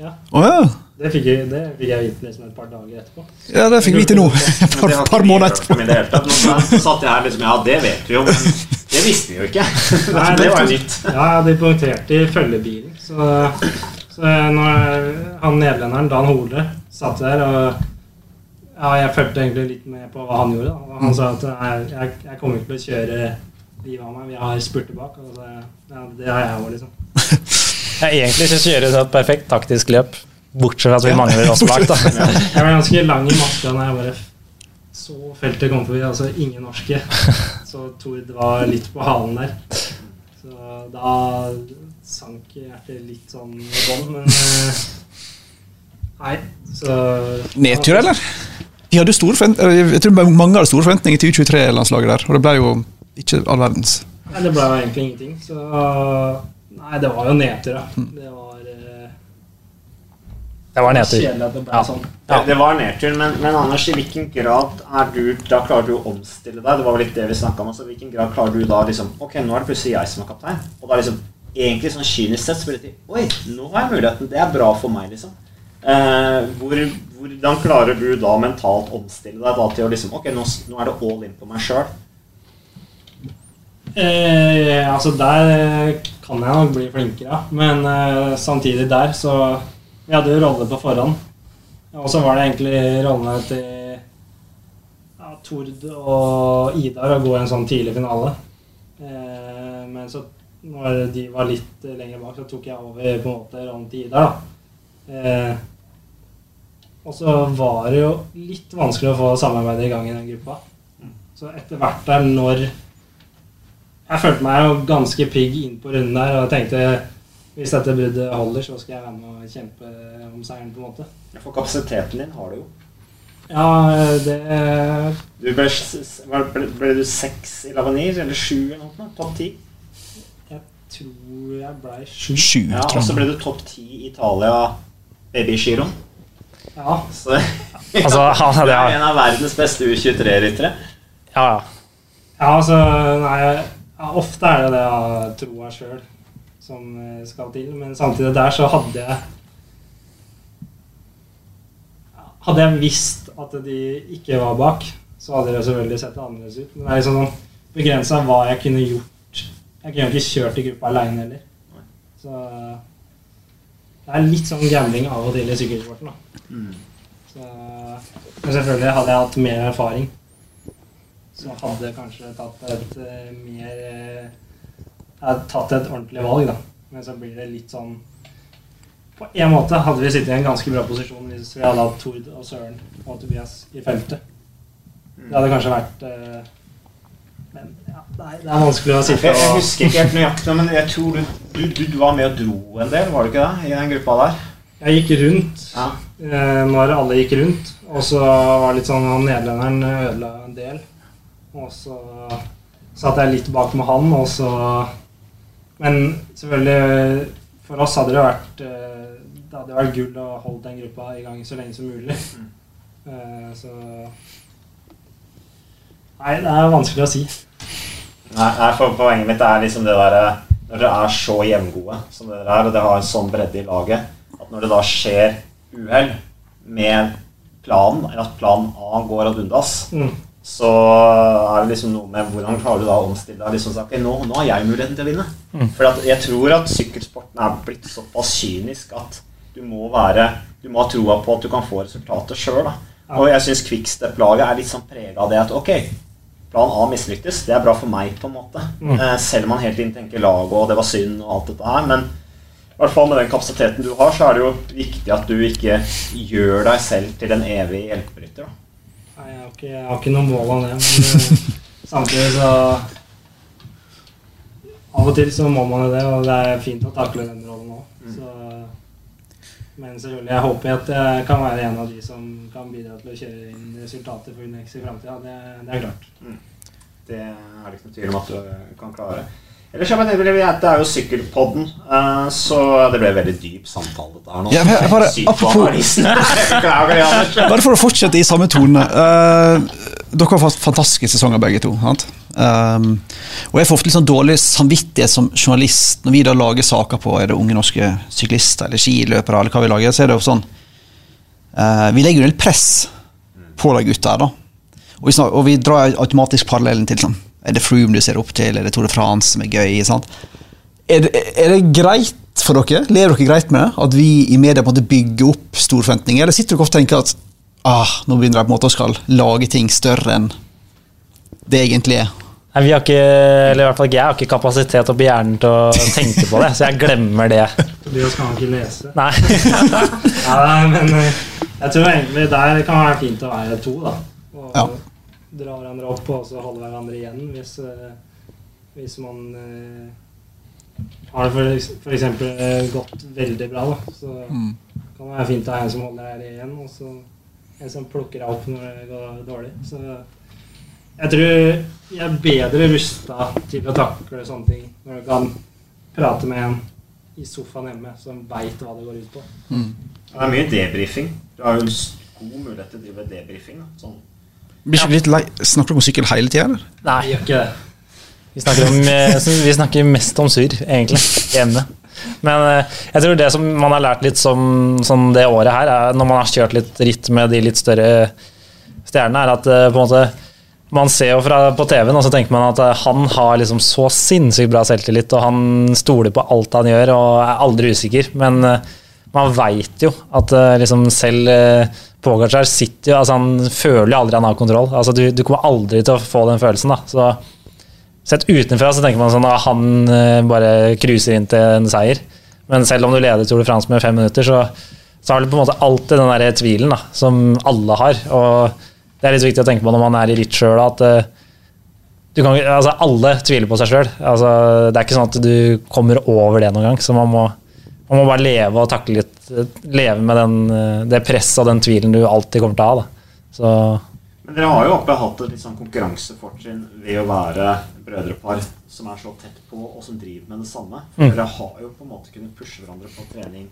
Ja. Oh, ja. Det fikk jeg, det fikk jeg vite liksom et par dager etterpå. Ja, det fikk vi vite nå. Et par, Det par måneder det. Nå så satt jeg her liksom Ja, det vet vi jo, men det visste vi jo ikke. Nei, det var nytt. Ja, de punkterte i følgebilen. Så, så når han nederlenderen, Dan Hole, satt der og Ja, jeg fulgte egentlig litt med på hva han gjorde. Da. Han sa at jeg, jeg kommer ikke til å kjøre livet av meg, vi har spurter bak. Og så, ja, det har jeg òg, liksom. jeg egentlig så kjører du et perfekt taktisk løp, bortsett fra at vi mangler oss bak. da. Jeg var ganske lang i maska når jeg bare så feltet kom forbi. Altså ingen norske. Så Tord var litt på halen der. Så da sank hjertet litt sånn i bånn, men eh, Nei, så Nedtur, eller? Vi hadde store forventninger, jeg tror mange hadde store forventninger til U23-landslaget der, og det ble jo ikke all verdens. Nei, det ble jo egentlig ingenting. Så Nei, det var jo nedtur, da. Mm. Det var Det var nedtur. det Ja. sånn. Det, det var nedtur, men, men Anders, i hvilken grad er du Da klarer du å omstille deg. Det var vel litt det vi snakka om. Altså, I hvilken grad klarer du da liksom Ok, nå er det plutselig jeg som er kaptein. Og da liksom egentlig sånn kynisk sett så blir det til Oi, nå har jeg muligheten. Det er bra for meg, liksom. Eh, hvor, hvordan klarer du da mentalt omstille deg da til å liksom Ok, nå, nå er det all in på meg sjøl. Eh, altså Der kan jeg nok bli flinkere, ja. men eh, samtidig der så Vi hadde jo rolle på forhånd. Og så var det egentlig rollene til ja, Tord og Idar å gå i en sånn tidlig finale. Eh, men så når de var litt lenger bak, så tok jeg over på en måte rollen til Idar. Eh, og så var det jo litt vanskelig å få samarbeidet i gang i den gruppa. Så etter hvert der, når Jeg følte meg jo ganske pigg inn på runden der og tenkte hvis dette bruddet holder, så skal jeg være med og kjempe om seieren, på en måte. For kapasiteten din har du jo. Ja, det Du ble, ble, ble du seks i Lavanir, eller sju eller noe? Topp ti? Jeg tror jeg ble sju. Sju, Ja, og så ble du topp ti i Italia babygiroen. Ja. Så Altså, han du er en av verdens beste U23-ryttere. ja. ja, altså Nei, ofte er det det jeg tror jeg sjøl som eh, skal til. Men samtidig der så hadde jeg Hadde jeg visst at de ikke var bak, så hadde det selvfølgelig sett annerledes ut. Men det er liksom sånn begrensa hva jeg kunne gjort. Jeg kunne ikke kjørt i gruppa aleine heller. Så det er litt sånn gambling av og til i sykkelsporten. da. Så, men selvfølgelig hadde jeg hatt mer erfaring, så hadde jeg kanskje tatt et eh, mer hadde tatt et ordentlig valg, da. Men så blir det litt sånn På en måte hadde vi sittet i en ganske bra posisjon hvis vi hadde hatt Tord og Søren og Tobias i feltet. Det hadde kanskje vært eh, Men ja, nei, det er vanskelig å sitte fra. jeg husker ikke helt nøyaktig, men jeg tror du, du, du, du var med og dro en del, var du ikke det? I den gruppa der? Jeg gikk rundt Ja. eh, når alle gikk rundt. Og så var det litt sånn han nederlenderen ødela en del. Og så satt jeg litt bak med han, og så Men selvfølgelig, for oss hadde det vært eh, Det hadde vært gull å holde den gruppa i gang så lenge som mulig. Mm. så Nei, det er vanskelig å si. Nei, nei, for poenget mitt er liksom det derre Når dere er så jevngode som dere er, og dere har en sånn bredde i laget, at når det da skjer uhell med planen, eller at plan A går ad undas, Mm. Så er det liksom noe med hvordan klarer du da å omstille deg? Liksom, okay, ok, nå, nå har jeg muligheten til å vinne. For jeg tror at sykkelsporten er blitt såpass kynisk at du må være Du må ha troa på at du kan få resultatet sjøl. Og jeg syns Quickstep-laget er litt sånn prega av det at ok, plan A mislyktes, det er bra for meg, på en måte. Eh, selv om man hele tiden tenker laget og det var synd og alt dette her. Men i hvert fall med den kapasiteten du har, så er det jo viktig at du ikke gjør deg selv til en evig hjelperytter. Nei, jeg har ikke, jeg har ikke noe mål om det, men eh, samtidig så Av og til så må man jo det, og det er fint å takle den rollen òg. Men selvfølgelig, jeg håper at jeg kan være en av de som kan bidra til å kjøre inn resultater for Unex i framtida. Det, det er klart. Det er det ikke noe tvil om at du kan klare. Ellers jeg mener, Det er jo Sykkelpodden, eh, så det ble veldig dyp samtale dette her nå. Ja, men bare- apropos-. Bare for å fortsette i samme tone. Uh, dere har fått fantastiske sesonger, begge to. Sant? Um, og jeg får ofte litt sånn dårlig samvittighet som journalist når vi da lager saker på er det unge norske syklister eller skiløpere. eller hva Vi lager, så er det jo sånn uh, Vi legger jo en press på de gutta her. da. Og vi, snak, og vi drar automatisk parallellen til sånn, Er det Froome du ser opp til, er det Tour de France som er gøy? sant? Er det, er det greit for dere? Lever dere greit med det? At vi i media på en måte bygger opp store forventninger? Eller sitter dere ofte og tenker at ah, nå begynner jeg på en måte å skal lage ting større enn det egentlig er? Nei, vi har ikke, eller i hvert fall ikke jeg har ikke kapasitet opp i hjernen til å tenke på det, så jeg glemmer det. Tobias kan ikke lese. Nei. Ja, men eh, jeg tror egentlig der kan være fint å være to, da. Og Ja. Dra hverandre opp og så holde hverandre igjen hvis, eh, hvis man eh, har det for, for eksempel eh, gått veldig bra, da. Så Mm. kan det være fint å ha en som holder deg igjen, og så En som plukker deg opp når det går dårlig. Så jeg tror jeg er bedre rusta til å takle sånne ting når du kan prate med en i sofaen hjemme som veit hva det går ut på. Det er mye debrifing. Du har jo god mulighet til å drive debrifing. Sånn. Blir ikke litt lei? Snakker du om sykkel hele tida, eller? Nei, Jeg gjør ikke det. vi snakker, om, eh, vi snakker mest om surr, egentlig, hjemme. Men eh, jeg tror det som man har lært litt som, som det året her, er når man har kjørt litt ritt med de litt større stjernene, er at eh, på en måte man ser jo fra, på TV-en, og så tenker man at eh, han har liksom så sinnssykt bra selvtillit, og han stoler på alt han gjør og er aldri usikker. Men eh, man veit jo at eh, liksom selv Pogacar sitter jo altså Han føler jo aldri han har kontroll. Altså du, du kommer aldri til å få den følelsen. da Så Sett utenfra så tenker man sånn at han eh, bare cruiser inn til en seier. Men selv om du leder Tour de France med fem minutter, så, så har du på en måte alltid den der tvilen da, som alle har. Og det er litt viktig å tenke på når man er i ritt sjøl, at eh, altså, alle tviler på seg sjøl. Altså, det er ikke sånn at du kommer over det noen gang. Så man må, man må bare leve og takle litt Leve med den, eh, det presset og den tvilen du alltid kommer til å ha. Da. Så Men dere har jo oppe hatt et litt sånn konkurransefortrinn ved å være brødrepar som er så tett på, og som driver med det samme. For Dere har jo på en måte kunnet pushe hverandre på trening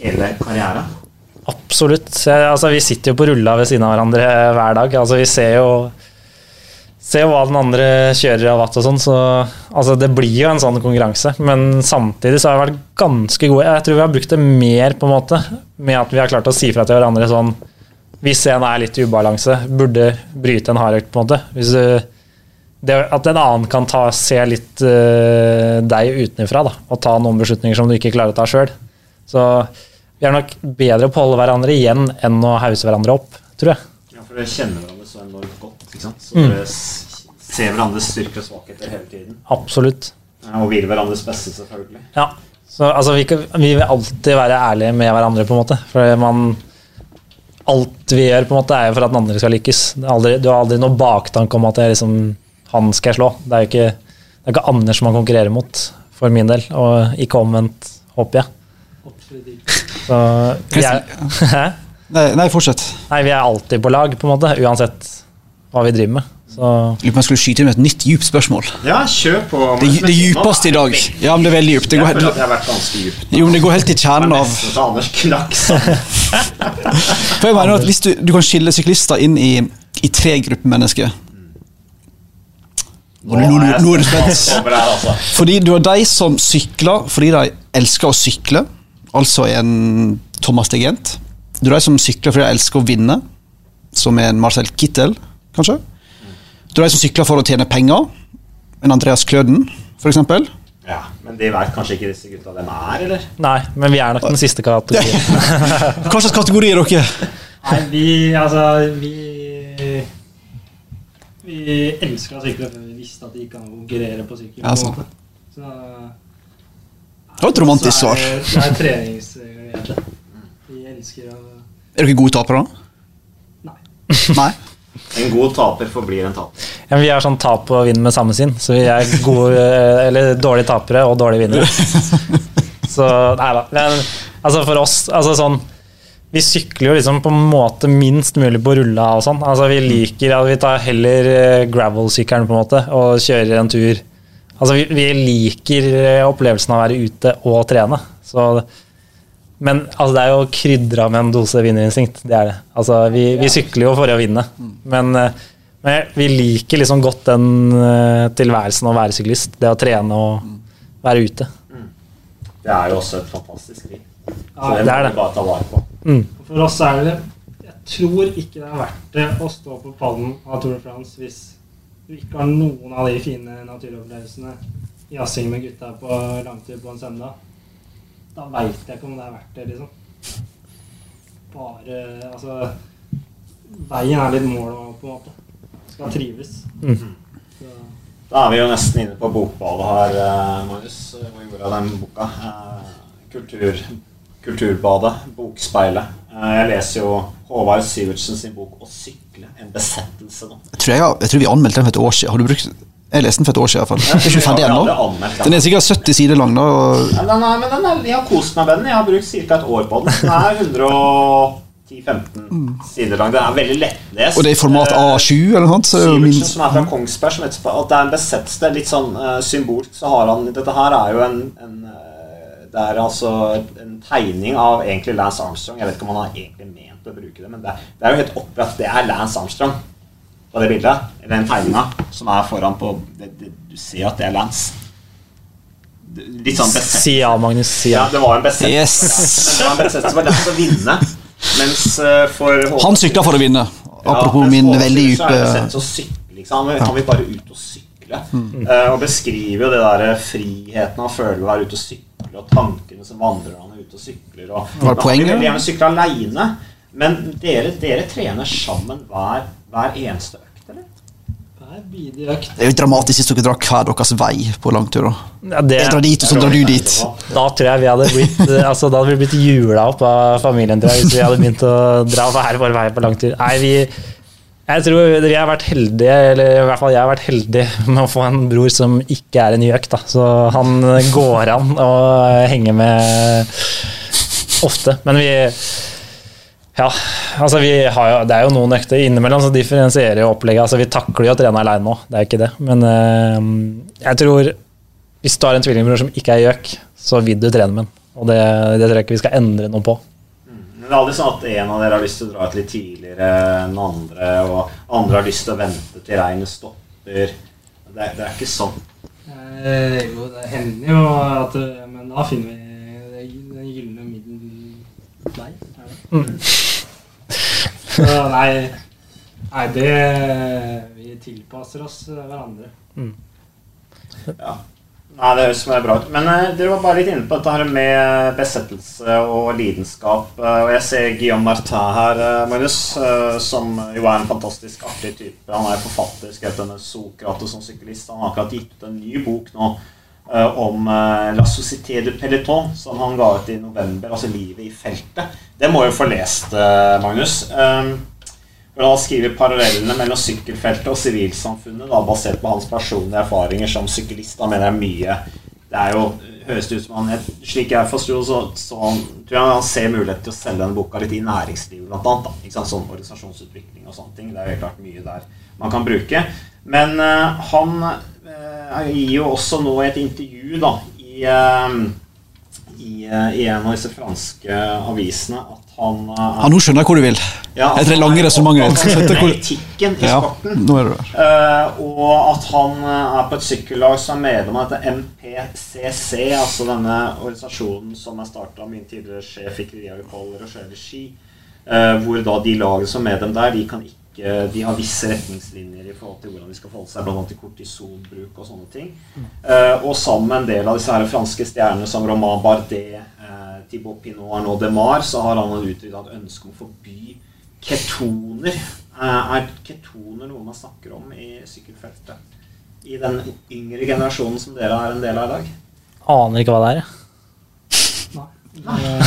hele karrieren. Absolutt. Altså, vi sitter jo på rulla ved siden av hverandre hver dag. Altså, vi ser jo jo hva den andre kjører av watt og sånn, så altså, det blir jo en sånn konkurranse. Men samtidig så har vi vært ganske gode. Jeg tror vi har brukt det mer på en måte, med at vi har klart å si fra til hverandre sånn Hvis en er litt i ubalanse, burde bryte en hardøkt, på en måte. Hvis du, det, at en annen kan ta, se litt uh, deg utenfra og ta noen beslutninger som du ikke klarer å ta sjøl. Så vi er nok bedre på å holde hverandre igjen enn å hause hverandre opp, tror jeg. Ja, for dere kjenner hverandre så enormt godt. Ikke sant? Så dere s- ser hverandres styrker og svakheter hele tiden. Absolutt. Og vil hverandres beste, selvfølgelig. Ja. Så altså, vi, kan- vi vil alltid være ærlige med hverandre, på en måte. For man Alt vi gjør, på en måte, er jo for at den andre skal lykkes. Det er aldri, du har aldri noen baktanke om at jeg liksom, han skal jeg slå. Det er jo ikke, det er ikke Anders man konkurrerer mot, for min del. Og ikke omvendt, håper jeg. Så vi er, Nei, nei, fortsett. Nei, vi er alltid på lag, på en måte, uansett hva vi driver med. Så Lurer på om jeg skulle skyte inn med et nytt djupt spørsmål. Ja, kjør på. Det, det djupeste i dag. Ja, men det er veldig djupt. Det Jeg går, føler at helt- jeg har vært ganske djupt. jo, men det går helt til kjernen av. For jeg mener at Hvis du, du kan skille syklister inn i, i tre grupper mennesker Nå, nå, nå, nå er du spent. Altså. Fordi du har de som sykler fordi de elsker å sykle, altså en Thomas de Gent. Du har de som sykler fordi de elsker å vinne, som er en Marcel Kittel, kanskje. Du er de som sykler for å tjene penger, en Andreas Kløden, f.eks. Ja, Men de veit kanskje ikke disse gutta hvem er, eller? nei, men vi er nok den siste kategorien. Hva slags kategori er dere? Nei, vi altså Vi Vi elska sykler sykle før vi visste at det gikk an å konkurrere på sykkel. Ja, på en Så Det var et romantisk svar. det- er treningsglede. Vi elsker å Er dere gode tapere? Nei. Nei? En god taper forblir en taper. Ja, vi er sånn tap og vinn med samme sinn, så vi er gode, eh, eller dårlige tapere og dårlige vinnere. Så nei da. Men altså for oss, altså sånn Vi sykler jo liksom på en måte minst mulig på rulla og sånn. Altså vi liker at Vi tar heller eh, gravel-sykkelen på en måte og kjører en tur. Altså vi, vi liker eh, opplevelsen av å være ute og trene. Så men altså, det er jo krydra med en dose vinnerinstinkt. Det er det. Altså, vi, vi sykler jo for å vinne. Men, eh, men vi liker liksom godt den eh, tilværelsen å være syklist. Det å trene og være ute. Det er jo også et fantastisk liv. Så Ja, det det må er vi det. bare ta vare på. For oss er det Jeg tror ikke det er verdt det å stå på pallen av Tour de France hvis du ikke har noen av de fine naturopplevelsene. Jazzing med gutta på langtur på en søndag. Da veit jeg ikke om det er verdt det, liksom. Bare Altså Veien er litt målet på en måte. Skal trives. Så, Da er vi jo nesten inne på bokbadet her, Marius, Magnus. Hvor gjorde av den boka? Eh, Kultur, kulturbadet. Bokspeilet. Eh, Jeg leser jo Håvard Sivertsen sin bok 'Å sykle'. En besettelse nå. Jeg tror, jeg, jeg tror vi anmeldte den for et år siden. Har du brukt Jeg leste den for et år siden. i hvert fall. Jeg er ikke ferdig ennå. den. Er sikkert 70 sider lang. da Ja, den er, men den er, jeg har kost meg med den. Jeg har brukt ca. et år på den. Den er 10-15 sider lang. Den er veldig lettlest. Og det er i format Eh, A7 eller noe sånt? Så er Sivertsen, som er fra Kongsberg, som heter, at det er en besettelse. Litt sånn uh, symbolsk så har han Dette her er jo en, en eh, Det er altså en tegning av egentlig Lance Armstrong. Jeg vet ikke om han har egentlig ment å bruke det, men det, er- det er jo helt opplagt det er Lance Armstrong på det bildet. Eller den tegninga som er foran på det, det, Du ser at det er Lance. Litt sånn besett. Si ja, Magnus. Si Ja, ja. det var en besett. Yes. Men det var en Lance å vinne. Mens eh, for Han sykla for å vinne. Apropos ja, min veldig så dype sett til å sykle, sant? Han vil bare ut og sykle. Eh, og beskriver jo det der friheten han føler ved å være ute og sykle, og tankene som vandrer han ute og sykler. Og, Var det han vil poenget? gjerne sykle aleine, men dere, dere trener sammen hver, hver eneste økt, eller? Hver bidige økt. Det er jo dramatisk hvis dere drar hver deres vei på langturer. Ja, det, Jeg drar dit, og så drar du dit. da tror jeg vi hadde blitt eh, Altså Da hadde vi blitt jula opp av familien tror jeg, hvis vi hadde begynt å dra hver vår vei på langtur. Nei, vi jeg tror vi har vært heldige, eller i hvert fall jeg har vært heldig med å få en bror som ikke er en ny økt. Da. Så han går an å henge med ofte. Men vi Ja, altså vi har jo, det er jo noen økter innimellom, så differensierer opplegget. Altså vi takler jo å trene aleine nå, det er ikke det. Men øh, jeg tror hvis du har en tvillingbror som ikke er gjøk, så vil du trene med den. Og det, det tror jeg ikke vi skal endre noe på. Men det er aldri sånn at en av dere har lyst til å dra ut litt tidligere enn andre, og andre har lyst til å vente til regnet stopper. Det er, det er ikke sånn. Eh, jo, det hender jo at eh, Men da finner vi den gylne middelvei. er det? Så nei, nei, det Vi tilpasser oss hverandre. Ja. Nei, det høres bra ut. Men eh, dere var bare litt inne på dette her med besettelse og lidenskap. Eh, og jeg ser Guillaume Martin her, eh, Magnus, eh, som jo er en fantastisk artig type. Han er forfatter, skrevet denne Sokrates som syklist. Han har akkurat gitt ut en ny bok nå eh, om eh, La Société du Peloton, som han ga ut i november. Altså livet i feltet. Det må jo få lest, eh, Magnus. Um, hvor han skriver parallellene mellom sykkelfeltet og sivilsamfunnet, da, basert på hans personlige erfaringer som syklist. Han mener er mye Det er jo, høres ut som han Slik jeg forsto, så, så han, tror jeg han ser mulighet til å selge denne boka litt i næringslivet, blant annet. Da, ikke sant? Sånn organisasjonsutvikling og sånne ting. Det er jo helt klart mye der man kan bruke. Men uh, han eh, gir jo også nå et intervju da, i, eh, i, eh, i en av disse franske avisene at han eh, Ja, nå skjønner jeg hvor du vil. ja, Etter det lange resonnementet. Er etikken i Ja, sporten. nå er. Eh, og at han eh, er på et sykkellag som er medlem av dette MPCC, altså denne organisasjonen som er starta av min tidligere sjef i Kriagerkoller og Sjøli Ski. eh, hvor da de lagene som er medlem der, de kan ikke de har visse retningslinjer i forhold til hvordan de skal forholde seg bl.a. til kortisonbruk og sånne ting. Eh, og sammen med en del av disse her franske stjernene som Romain Bardet, uh, Thibaut Pinot, Arnaud Demar, så har han uttrykt et ønske om å forby ketoner. Uh, er ketoner noe man snakker om i sykkelfeltet? I den yngre generasjonen som dere er en del av i dag? Aner ikke hva det er. jeg. Nei. Eh,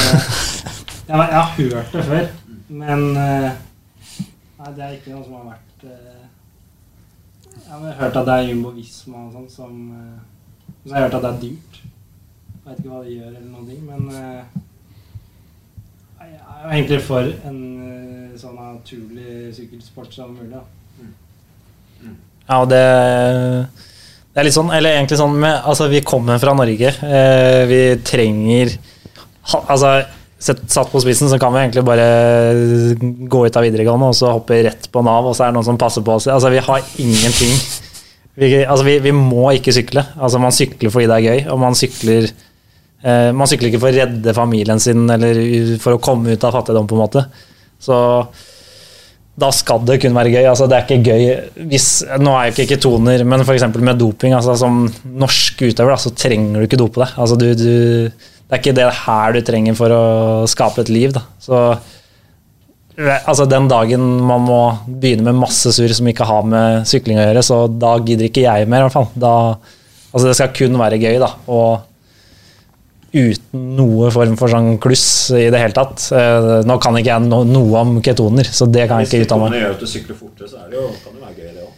Jeg, har- jeg har hørt det før, men eh, Nei, det er ikke noe som har vært eh, Jeg har hørt at det er Jumbo Visma og sånn som eh, Så har jeg hørt at det er dyrt. Jeg vet ikke hva de gjør, eller noen ting, men eh, Jeg er jo egentlig for en eh, sånn naturlig sykkelsport som mulig. Da. Ja, og det, det er litt sånn, eller egentlig sånn med Altså, vi kommer fra Norge. Eh, vi trenger ha, Altså, satt på spissen, så kan vi egentlig bare gå ut av videregående og så hoppe rett på Nav, og så er det noen som passer på oss. Altså, vi har ingenting. Vi, altså, vi, vi må ikke sykle. Altså, man sykler fordi det er gøy, og man sykler eh, Man sykler ikke for å redde familien sin eller for å komme ut av fattigdom, på en måte. Så da skal det kun være gøy. Altså, det er ikke gøy hvis, Nå er jo ikke ketoner, men f.eks. med doping. Altså, som norsk utøver da, så trenger du ikke dope deg. Altså, du, du, det er ikke det her du trenger for å skape et liv. Da. Så altså, den dagen man må begynne med masse surr som ikke har med sykling å gjøre, så da gidder ikke jeg mer. Da, altså, det skal kun være gøy, da. Og uten noe form for sånn kluss i det hele tatt. Eh, Nå kan ikke jeg noe om ketoner, så det kan jeg Hvis ikke uttale meg gjør at du sykler fortere, så kan det være gøy, det òg.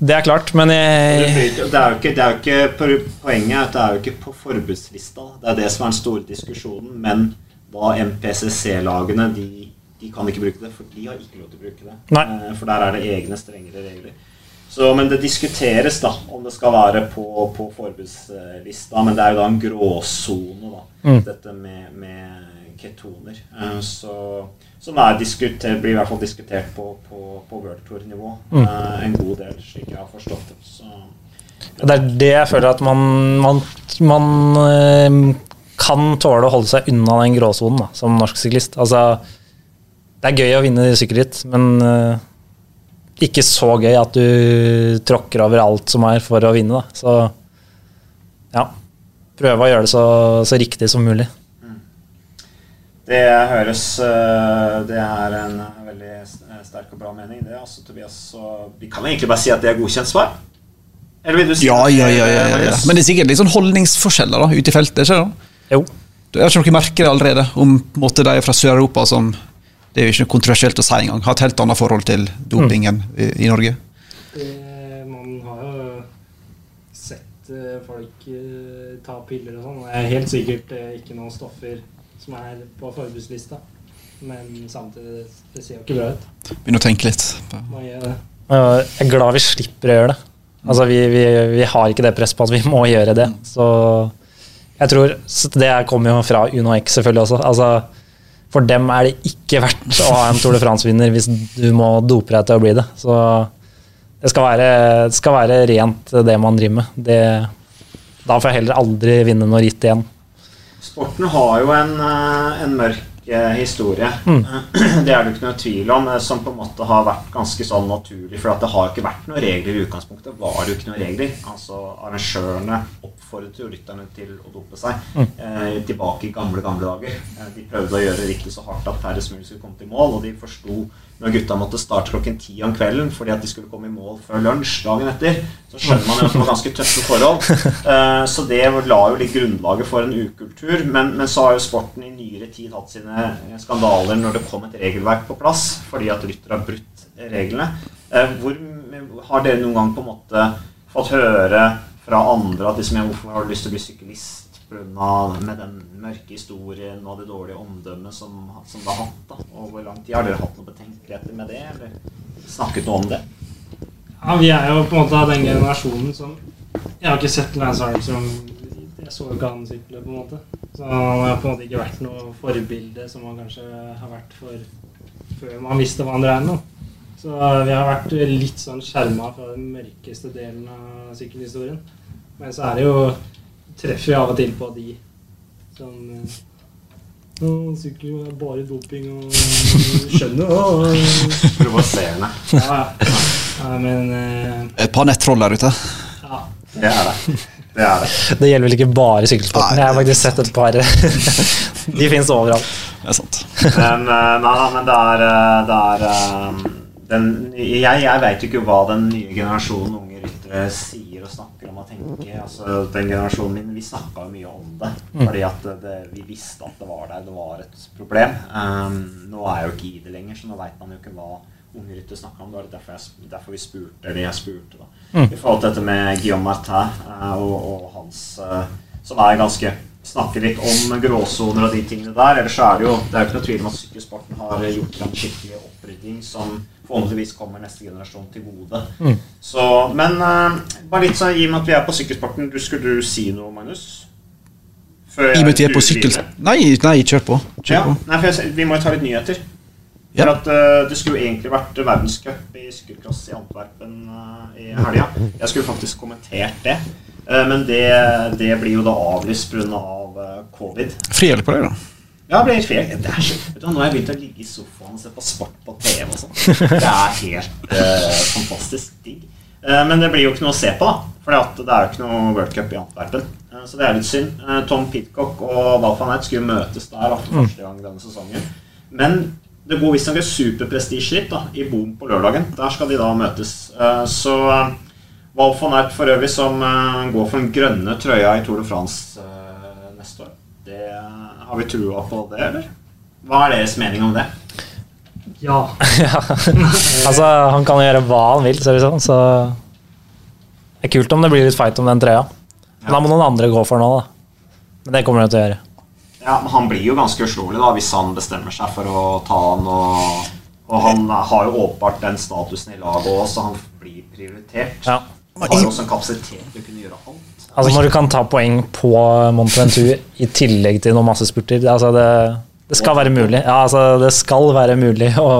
Det er klart, men jeg, det er ikke, det er jo ikke Poenget er at det er jo ikke på forbudslista. Det er det som er den store diskusjonen. Men da MPCC-lagene de, de kan ikke bruke det, for de har ikke lov til å bruke det. Nei. Eh, For der er det egne, strengere regler. Så, men det diskuteres da om det skal være på, på forbudslista, men det er jo da en gråsone, da, Mm. dette med, med ketoner. Eh, Så, som er blir i hvert fall diskutert på, på, på World Tour-nivå Mm. en god del, slik jeg har forstått det. Så, Det er det jeg føler at man, man, man eh, kan tåle å holde seg unna den gråsonen som norsk syklist. Altså, det er gøy å vinne sykkelritt, men uh, ikke så gøy at du tråkker over alt som er for å vinne. Da. Så ja, prøve å gjøre det så, så riktig som mulig. Det høres eh, Det er en veldig sterk og bra mening, det. altså, Tobias. Så vi kan egentlig bare si at det er godkjent svar. Eller vil du si Ja, det, ja, ja, ja, ja, ja. Men det er sikkert litt sånn holdningsforskjeller da, ute i feltet. ikke det? Jo. Jeg vet ikke om dere merker det allerede, om måte de fra Sør-Europa som Det er jo ikke noe kontroversielt å si engang. Har et helt annet forhold til dopingen i, i Norge. Eh, Man har jo sett eh, folk eh, ta piller og sånn. Det er helt sikkert eh, ikke noen stoffer som er på forbudslista. Men samtidig, det ser jo ikke bra ut. Begynner å tenke litt. Jeg er glad vi slipper å gjøre det. Altså, vi, vi, vi har ikke det presset på at vi må gjøre det. Så jeg tror så Det kommer jo fra Uno X selvfølgelig også. Altså, for dem er det ikke verdt å ha en Tour de France-vinner hvis du må dope deg til å bli det. Så det skal være, det skal være rent det man driver med. Det, da får jeg heller aldri vinne noe ritt igjen. Sporten har jo en, eh, en mørk eh, historie. Mm. Det er det ikke noe tvil om, eh, som på en måte har vært ganske sånn naturlig. For det har ikke vært noen regler i utgangspunktet. var det jo ikke noen regler. Altså Arrangørene oppfordret jo rytterne til å dope seg Mm. eh, tilbake i gamle, gamle dager. De prøvde å gjøre riktig så hardt at færrest mulig skulle komme til mål, og de forsto når gutta måtte starte klokken ti om kvelden fordi at de skulle komme i mål før lunsj dagen etter, så skjønner man jo at det var ganske tøffe forhold. Eh, Så det la jo litt grunnlaget for en ukultur. Men, men så har jo sporten i nyere tid hatt sine skandaler når det kom et regelverk på plass fordi at ryttere har brutt reglene. Eh, Hvor Har dere noen gang på en måte fått høre fra andre at liksom, hvorfor har du lyst til å bli syklist? Med den mørke historien og det dårlige omdømmet som, som det har hatt. da Og hvor lang tid Har dere hatt noen betenkeligheter med det? Eller snakket noe om det? Ja, vi er jo på en måte av den generasjonen som Jeg har ikke sett Lance Armstrong Jeg så ikke han sykle, på en måte. Så han har på en måte ikke vært noe forbilde som han kanskje har vært for før man visste hva han drev med. Så vi har vært litt sånn skjerma fra den mørkeste delen av sykkelhistorien. Men så er det jo Treffer vi av og til på de som eh, sykler jo bare doping og Skjønner. Provoserende. Ja, ja. ja, men uh, Et par nettroll der ute. ja. Det er det. Det er det. Det gjelder vel ikke bare sykkelsporten. Jeg har faktisk sett et par. De finnes overalt. Det er sant. Men, eh, nei, nei, men det er, det er den, Jeg, jeg veit jo ikke hva den nye generasjonen unge ryttere sier og snakker om tenke. Altså, den generasjonen min, Vi snakka mye om det. Fordi at det, vi visste at det var der. Det var et problem. Um, nå er jeg jo ikke i det lenger, så nå veit man jo ikke hva unge ryttere snakker om. Det var derfor, jeg, derfor vi spurte, eller jeg spurte, da. I forhold til dette med Guillaume Martin uh, og, og hans eh, Som er ganske snakker litt om gråsoner og de tingene der. Ellers så er det jo det er jo ikke noe tvil om at sykkelsporten har gjort en skikkelig opprydding som forhåpentligvis kommer neste generasjon til gode. Så, men eh, bare litt sånn, i og med at vi er på sykkelsporten, du skulle du si noe, Magnus? Før I og med at vi er på sykkel... Nei, nei, kjør på. Kjør Ja, på. nei, for jeg, vi må jo ta litt nyheter. Ja. At uh, Det skulle jo egentlig vært verdenscup i sykkelklasse i Antwerpen uh, i helga. Jeg skulle faktisk kommentert det. Eh, men det, det blir jo da avlyst pga. Av, uh, covid. Frihjelp på deg, da. Ja, det blir helt. Det er vet du, nå har jeg begynt å ligge i sofaen og se på sport på TV og sånn. Det er helt eh, fantastisk digg. Eh, men det blir jo ikke noe å se på. For det er jo ikke noe World Cup i Antwerpen. Eh, så det er litt synd. Eh, Tom Pitcock og Val Knight skulle møtes der for første gang denne sesongen. Men det går visstnok et superprestisjeritt da, i Boom på lørdagen. Der skal de da møtes. Eh, så eh, Val van Eyck for øvrig, som eh, går for den grønne trøya i Tour de France eh, neste år. Det, har vi trua på det, eller? Hva er deres mening om det? ja. Altså, han kan jo gjøre hva han vil, ser det sånn, så det er kult om det blir litt fight om den trøya. Men da må noen andre gå for nå, da. Men det kommer de til å gjøre. Ja, men Han blir jo ganske uslåelig da, hvis han bestemmer seg for å ta han. Og, og han har jo åpenbart den statusen i laget òg, så han blir prioritert. Ja. Han har jo også en kapasitet til å kunne gjøre alt. Altså Når du kan ta poeng på Mont Ventoux i tillegg til noen massespurter det, altså det, det skal være mulig. Ja, altså Det skal være mulig å,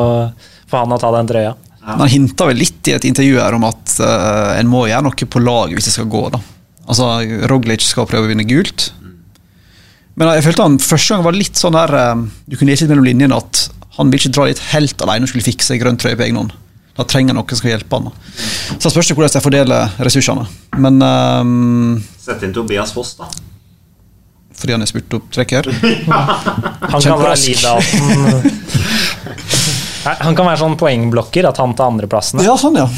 for han å ta den trøya. Han hinta vel litt i et intervju her om at uh, en må gjøre noe på laget hvis det skal gå. da. Altså, Roglic skal prøve å vinne gult. Men jeg følte han første gang var litt sånn der uh, Du kunne lese litt mellom linjene at han vil ikke dra dit helt alene og skulle fikse grønn trøye på egen hånd. Da trenger noen som skal hjelpe han. Så spørs det hvordan jeg fordeler ressursene. Men um, Sett inn Tobias Foss, da. fordi han er spurtopptrekker Han kan være Kjemperask. Lidaten Han kan være sånn poengblokker, at han tar andreplassene. Ja, sånn, ja.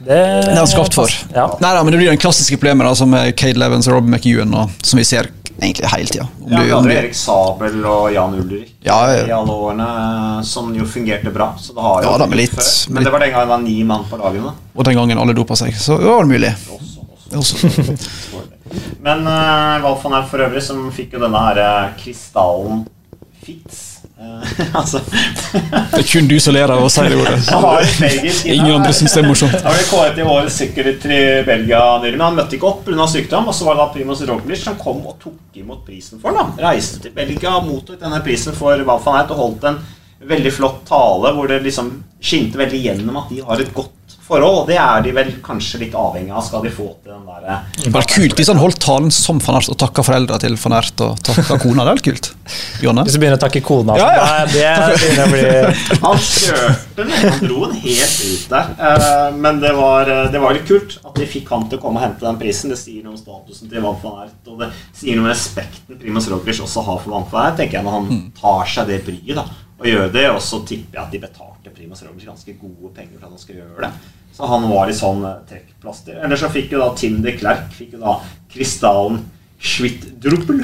Det, Det er han skapt for. Ja. Nei da, men det blir den klassiske problemet da, som er Cade Levens og Rob McEwan, og, som vi ser egentlig hele tida. Ja, du- hadde Erik Sabel og Jan Ulrik Ja, ja. i alle årene, som jo fungerte bra. Så det har jo Ja, da, litt- før. Men det var den gangen det var ni mann på lagene. Og den gangen alle dopa seg. Så det var det mulig. Også, også. Også. Men uh, Valfan her for øvrig, som fikk jo denne her uh, krystallen Fitz Altså Det er kun du som ler av å si det ordet. Ingen andre syns det er morsomt. Da ble kåret til årets sykkelrytter i Belgia nylig, men han møtte ikke opp pga. sykdom. Og så var det da Primoz Roglic som kom og tok imot prisen for ham. Reiste til Belgia, mottok denne prisen for Valf er det, og holdt en veldig flott tale hvor det liksom skinte veldig gjennom at de har et godt forhold. Og det er de vel kanskje litt avhengig av, skal de få til den derre Det var kult hvis han holdt talen som van Ert og takka foreldra til van Ert og takka kona. Det er kult. Jonne? Hvis du begynner å takke kona, Ja, ja. det begynner å bli Han kjørte den, han dro den helt ut der. Eh, Men det var, det var litt kult at de fikk han til å komme og hente den prisen. Det sier noe om statusen til Van Ert, og det sier noe om respekten Primus Roglic også har for Van Ert, tenker jeg, når han tar seg det bryet da, og gjør det. Og så tipper jeg at de betalte Primus Roglic ganske gode penger for at han skulle gjøre det. Så han var i sånn eh, trekkplaster. Eller så fikk jo da Tim de Klerk fikk jo da Kristallen Schwittdruppel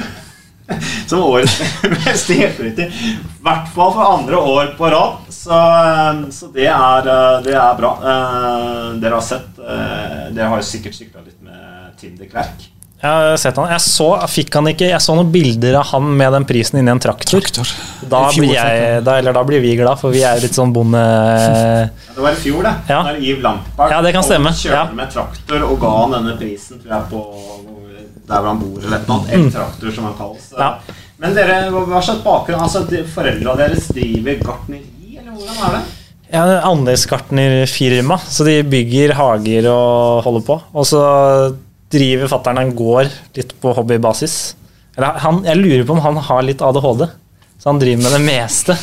som årets beste hjelperytter. I hvert fall for andre år på rad. Så, eh, så det, er, eh, det er bra. Dere har sett Dere har jo sikkert sykla litt med Tim de Klerk. Jeg har sett han. Jeg så, fikk han ikke, jeg så noen bilder av han med den prisen inni en traktor. Traktor. Da fjor, blir, jeg, da, eller da blir vi glad, for vi er litt sånn bonde... Det var i fjor, det. Ja. Da Yves Lampard Ja, det kan stemme. kjørte Ja. med traktor og ga han denne prisen tror jeg, på der hvor han bor, eller et eller annet. El-traktor, som han kalles. Ja. Men dere, hva slags bakgrunn? Altså, de- Foreldra deres driver gartneri, eller hvordan er det? Ja, er Andelsgartnerfirma, så de bygger hager og holder på. Og så driver fattern en gård litt på hobbybasis. Eller han, jeg lurer på om han har litt ADHD, så han driver med det meste.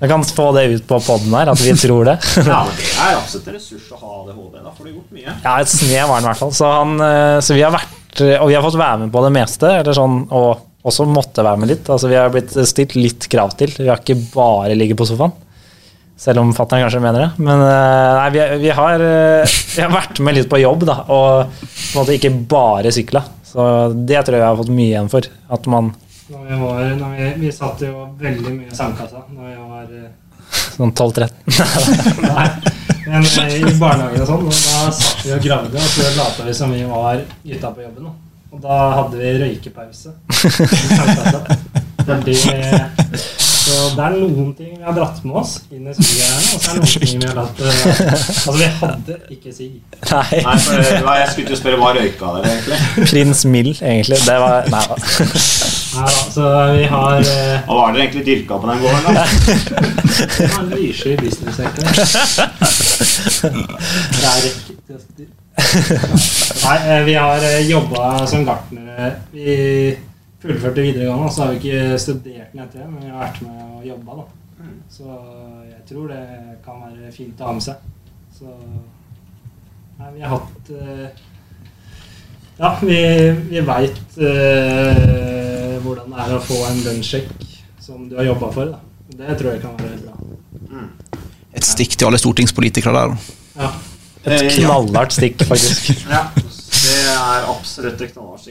Jeg kan få det ut på poden her, at vi tror det. Ja, Det er absolutt en ressurs å ha ADHD. Da får du gjort mye. Ja, et snev var han i hvert fall. Så, han, eh, så vi har vært Og vi har fått være med på det meste, eller sånn, og også måtte være med litt. Altså, vi har blitt stilt litt krav til. Vi har ikke bare ligget på sofaen. Selv om fatter'n kanskje mener det. Men eh, nei, vi, vi, har, eh, vi har vært med litt på jobb, da, og på en måte ikke bare sykla. Så det tror jeg jeg har fått mye igjen for. At man Når vi, var, når vi, vi satt jo veldig mye i sandkassa når jeg var eh, sånn 12-13 Nei, men i barnehagen og sånn, og da satt vi og gravde, og så lata vi som vi var gutta på jobben. Da. Og da hadde vi røykepause. i sandkassa. Så det er noen ting vi har dratt med oss inn i sugehjerne, og så er det noen ting vi har latt eh, Altså, vi hadde ikke sigg. Nei, Nei, for Jeg skulle til å spørre hva røyka dere egentlig? Prins Mild, egentlig. Det var Nei da. Nei da, så vi har eh, Hva var det egentlig dyrka på den gården? da? en lyssky businesssektor. Det er riktig. Nei, eh, vi har jobba som gartnere. Vi fullførte videregående, så har vi ikke studert den etter det, men vi har vært med og jobba, da. Så jeg tror det kan være fint å ha med seg. Så Nei, vi har hatt eh, Ja, vi, vi veit eh, hvordan det er å få en lønnssjekk som du har jobba for. Da. Det tror jeg kan være bra. Et stikk til alle stortingspolitikere der. Ja. Et Eh, knallhardt stikk, faktisk. Ja, det er absolutt et knallhardt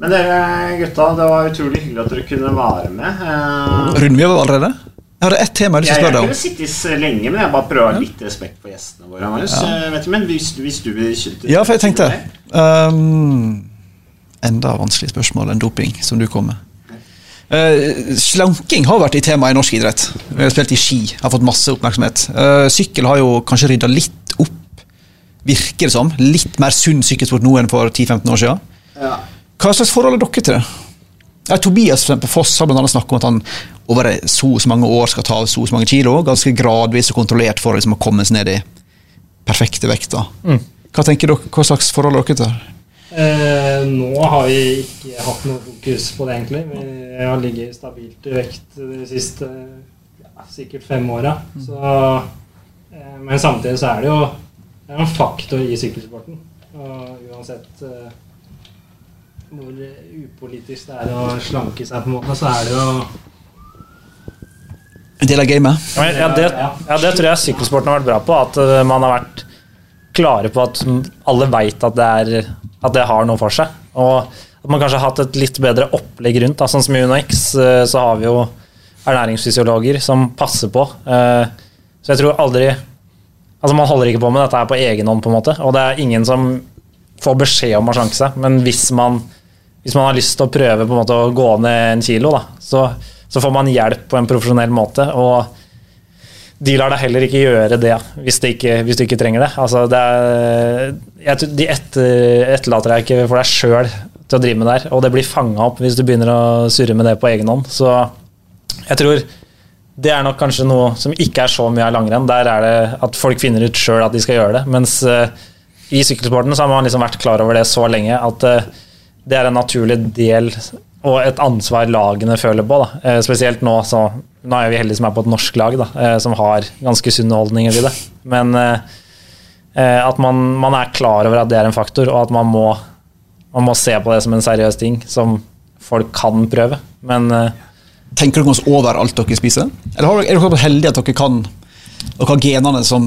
Men dere gutta, det var utrolig hyggelig at dere kunne være med. Uh, Runder vi over allerede? Jeg hadde ett tema jeg Jeg, spørre lyst til å jeg spørre deg kunne om. sittet lenge, men jeg bare prøver å ha litt respekt for gjestene våre. Marius. Eh, vet du, men hvis, hvis du vil Ja, for jeg tenkte um, Enda vanskelig spørsmål enn doping, som du kom med. Uh, slanking har vært i tema i norsk idrett. Vi har spilt i ski, har fått masse oppmerksomhet. Uh, sykkel har jo kanskje rydda litt opp, virker det som. Litt mer sunn sykkelsport nå enn for 10-15 år siden. Ja. Hva slags forhold har dere til det? Ja, Tobias for Foss har annet snakket om at han over så og så mange år skal ta så og så mange kilo, ganske gradvis og kontrollert for liksom, å komme seg ned i perfekte vekta. Hva tenker dere, hva slags forhold har dere til det? Eh, nå har vi ikke hatt noe fokus på det, egentlig. Vi har ligget stabilt i vekt de siste ja, sikkert fem åra. Eh, men samtidig så er det jo det er en faktor i sykkelsporten. Og uansett eh, hvor upolitisk det er å slanke seg, på en måte, så er det jo En del av gamet? Ja, ja, det, ja, det tror jeg sykkelsporten har vært bra på. At eh, man har vært klare på at alle veit at, det er- at det har noe for seg. Og at man kanskje har hatt et litt bedre opplegg rundt. Da. Sånn som i UnoX eh, så har vi jo ernæringsfysiologer som passer på. Eh, Så jeg tror aldri Altså Man holder ikke på med dette her på egen hånd, på en måte. Og det er ingen som får beskjed om å slanke seg. Men hvis man, hvis man har lyst til å prøve på en måte å gå ned en kilo, da, så, så får man hjelp på en profesjonell måte. Og de lar deg heller ikke gjøre det hvis, det ikke, hvis du ikke trenger det. Altså, det er, jeg, de etter, etterlater deg ikke for deg sjøl til å drive med det her, og det blir fanga opp hvis du begynner å surre med det på egen hånd. Så jeg tror det er nok kanskje noe som ikke er så mye av langrenn. Der er det at folk finner ut sjøl at de skal gjøre det. Mens uh, i sykkelsporten så har man liksom vært klar over det så lenge at eh, det er en naturlig del og et ansvar lagene føler på. Da. Eh, spesielt nå, så nå er vi heldige som er på et norsk lag, da, eh, som har ganske sunne holdninger til det. Men eh, at man, man er klar over at det er en faktor, og at man må, man må se på det som en seriøs ting som folk kan prøve. Men eh, Tenker dere oss over alt dere spiser? Eller er dere heldige at dere kan dere har genene som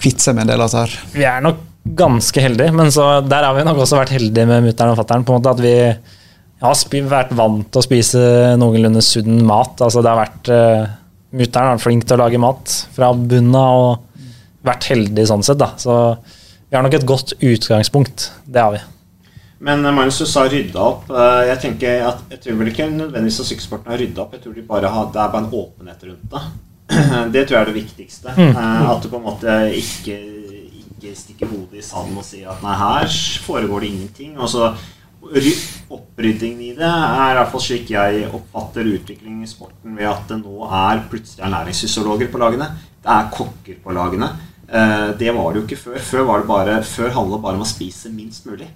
kvitter seg med en del av dette her? vi er nok ganske heldig, men så der har vi nok også vært heldige med mutter'n og fatter'n. At vi har vært vant til å spise noenlunde sunn mat. Altså det har vært uh, Mutter'n har vært flink til å lage mat fra bunnen av og vært heldig sånn sett, da. Så vi har nok et godt utgangspunkt. Det har vi. Men eh, Magnus, du sa rydda opp. Eh, Jeg tenker at jeg tror vel ikke nødvendigvis at sykkelsporten har rydda opp. Jeg tror de bare har, det er bare en åpenhet rundt det. Det tror jeg er det viktigste. Mm. At du på en måte ikke, ikke stikke hodet i sanden og si at nei, her foregår det ingenting. Og så Oppryddingen i det er i hvert fall slik jeg oppfatter utviklingen i sporten, ved at det nå er plutselig ernæringsfysiologer på lagene. Det er kokker på lagene. Eh, Det var det jo ikke før. Før, var det bare, før handlet det bare om å spise minst mulig.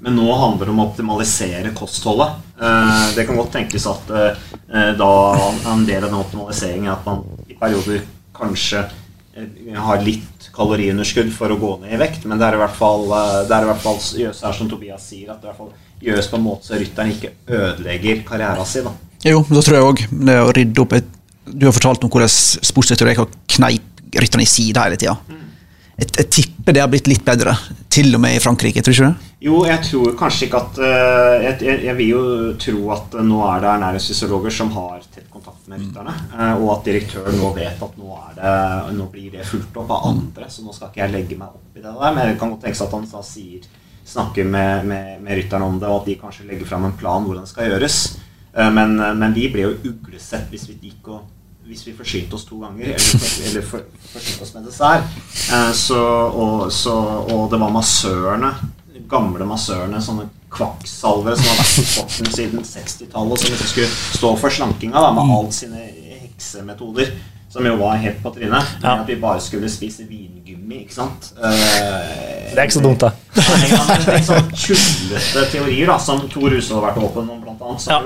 Men nå handler det om å optimalisere kostholdet. Eh, Det kan godt tenkes at eh, da en del av den optimaliseringen er at man i perioder kanskje har litt kaloriunderskudd for å gå ned i vekt, men det er i hvert fall, eh, det er i hvert fall gjøres her som Tobias sier, at det i hvert fall gjøres på en måte så rytteren ikke ødelegger karrieren sin. Da. Jo, da tror jeg òg det å rydde opp et, Du har fortalt om hvordan sportsdirektører kneip rytterne i sida hele tida. Jeg, jeg tipper det har blitt litt bedre, til og med i Frankrike. tror du ikke det? Jo, jeg tror kanskje ikke at eh, jeg, jeg, jeg vil jo tro at eh, nå er det ernæringsfysiologer som har tett kontakt med rytterne, eh, og at direktøren nå vet at nå, det, nå blir det fulgt opp av andre, så nå skal ikke jeg legge meg opp i det der. Men det kan godt tenkes at han da sier, snakker med, med, med rytterne om det, og at de kanskje legger fram en plan hvordan det skal gjøres. Men, men vi ble jo uglesett hvis vi gikk og hvis vi forsynte oss to ganger, eller, eller for, forsynte oss med dessert. Så, og, så, og det var massørene, gamle massørene, sånne kvakksalvere som har vært i sporten siden 60-tallet, som liksom skulle stå for slankinga da, med alle sine heksemetoder. Som jo var helt på trynet. Ja. At vi bare skulle spise vingummi, ikke sant. Uh, Det er ikke så dumt, da. Nei, ja, men litt sånn tullete teorier, da, som Tor Huse har vært åpen om, blant annet. Så Ja.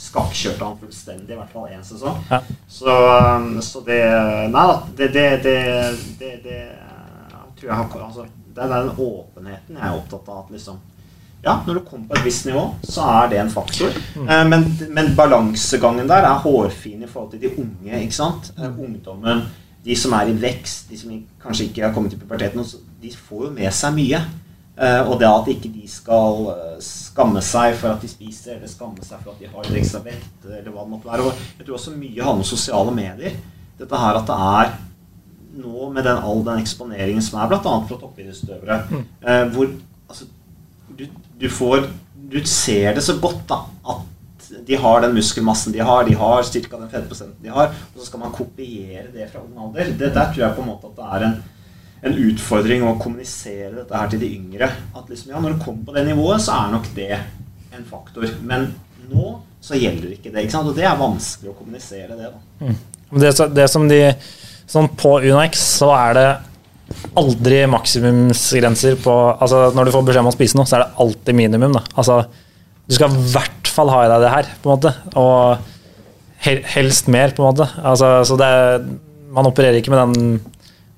skakkjørte han fullstendig, i hvert fall én sesong. Ja. Så, um, så det Nei da, det, det, det, det, det uh, tror jeg har altså, Det er den åpenheten jeg er opptatt av. Liksom ja, når du kommer på et visst nivå, så er det en faktor. Eh, Men, men balansegangen der er hårfin i forhold til de unge. ikke sant? Eh, Ungdommen, de som er i vekst, de som kanskje ikke har kommet i puberteten, de får jo med seg mye. Eh, og det at ikke de skal skamme seg for at de spiser, eller skamme seg for at de har litt ekstra vekt, eller hva det måtte være. Og jeg tror også mye handler om sosiale medier. Dette her at det er nå med den, all den eksponeringen som er, bl.a. fra toppidrettsutøvere, eh, hvor altså, du, du får Du ser det så godt, da, at De har den muskelmassen de har, de har styrka den fettprosenten de har, og så skal man kopiere det fra ung alder. Det der tror jeg på en måte at det er en, en utfordring å kommunisere dette her til de yngre. At liksom, ja, når du kommer på det nivået, så er nok det en faktor. Men nå så gjelder ikke det. ikke sant? Og det er vanskelig å kommunisere det. da. Det, det som de Sånn på UnoX så er det aldri maksimumsgrenser på Altså når du får beskjed om å spise noe, så er det alltid minimum. da. Altså du skal i hvert fall ha i deg det her, på en måte. Og helst mer, på en måte. Altså, så det er, man opererer ikke med den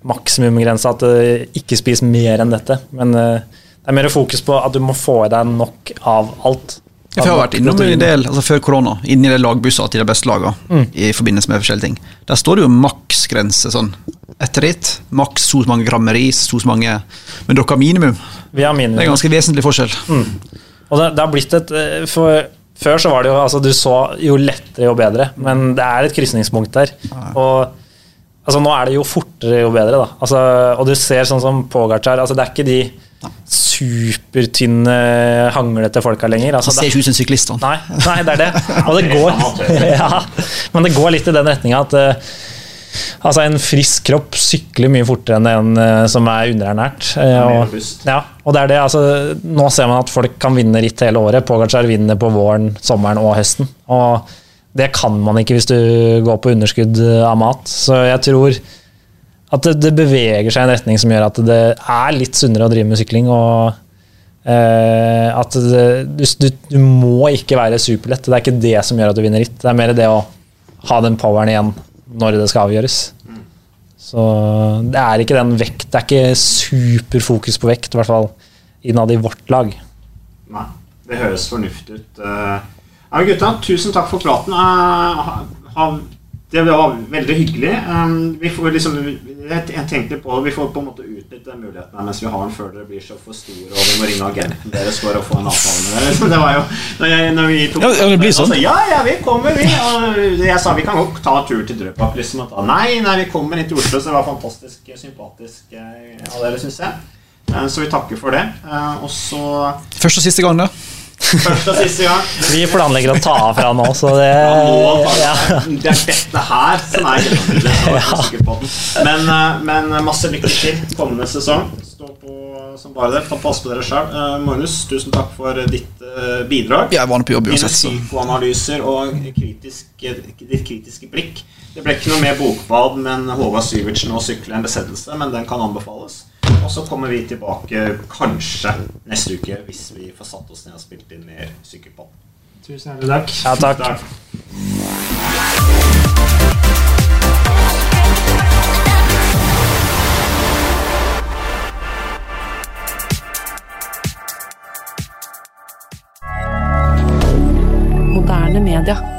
maksimumgrensa at du ikke spiser mer enn dette. Men eh, det er mer fokus på at du må få i deg nok av alt. Jeg har vært innom en del altså før korona, inni de lagbussa til de beste lagene. I forbindelse med forskjellige ting. Der står det jo maksgrense sånn etter ritt. Maks så mange gram med ris, så mange Men dere har minimum. Vi har minimum. Det er ganske vesentlig forskjell. Og det, det har blitt et eh, for, Før så var det jo altså Du så jo lettere jo bedre, men det er et krysningspunkt der. Og altså, nå er det jo fortere jo bedre, da. Altså, og du ser sånn som Pogacar altså, Det er ikke de supertynne, hanglete folka lenger. Altså, Han ser ikke ut som syklist. Nei, nei, det er det. Og det går, ja, men det går litt i den retninga at uh, Altså En frisk kropp sykler mye fortere enn en uh, som er underernært. Uh, og- ja, og det er det, altså, Nå ser man at folk kan vinne ritt hele året. Pogacar vinner på våren, sommeren og høsten. Og det kan man ikke hvis du går på underskudd av mat. Så jeg tror at det, det beveger seg i en retning som gjør at det er litt sunnere å drive med sykling. og eh, at det, du, du, må ikke være superlett. Det er ikke det som gjør at du vinner ritt. Det er mer det å ha den poweren igjen når det skal avgjøres. Så det er ikke den vekt Det er ikke superfokus på vekt, i hvert fall innad i vårt lag. Nei, det høres fornuftig ut. Eh, Ja, gutta, tusen takk for praten. Jeg ha- ha- Det var veldig hyggelig. Um, Vi får liksom Jeg tenkte på vi får på en måte utnytte den muligheten mens vi har den, før dere blir så for store og vi må ringe agenten deres for å få en avtale med dere. Det var jo når, jeg, når vi tok Ja, det blir sånn. Altså, ja, ja, vi kommer, vi. Og jeg sa vi kan godt ta tur til Drøbak. Liksom, og ta. Nei, nei, vi kommer inn til Oslo, så det var fantastisk sympatisk eh, av dere, syns jeg. Eh, Så vi takker for det. Eh, Og så Første og siste gang, da. Første og siste gang. Vi planlegger å ta av fra nå, så det må ta ja. det. Det er dette her som er gjennombruddet. Men, eh, men masse lykke til kommende sesong. Stå på som bare det. Ta pass på dere sjøl. Magnus, tusen takk for ditt eh, bidrag. Jeg er vant på jobb Dine uansett, så psykoanalyser og kritiske, ditt kritiske blikk. Det ble ikke noe mer bokbad, men Håvard Syvertsen og sykle en besettelse, men den kan anbefales. Og så kommer vi tilbake kanskje neste uke hvis vi får satt oss ned og spilt inn mer Sykkelpodden. Tusen hjertelig takk. Ja, takk. takk. moderne media.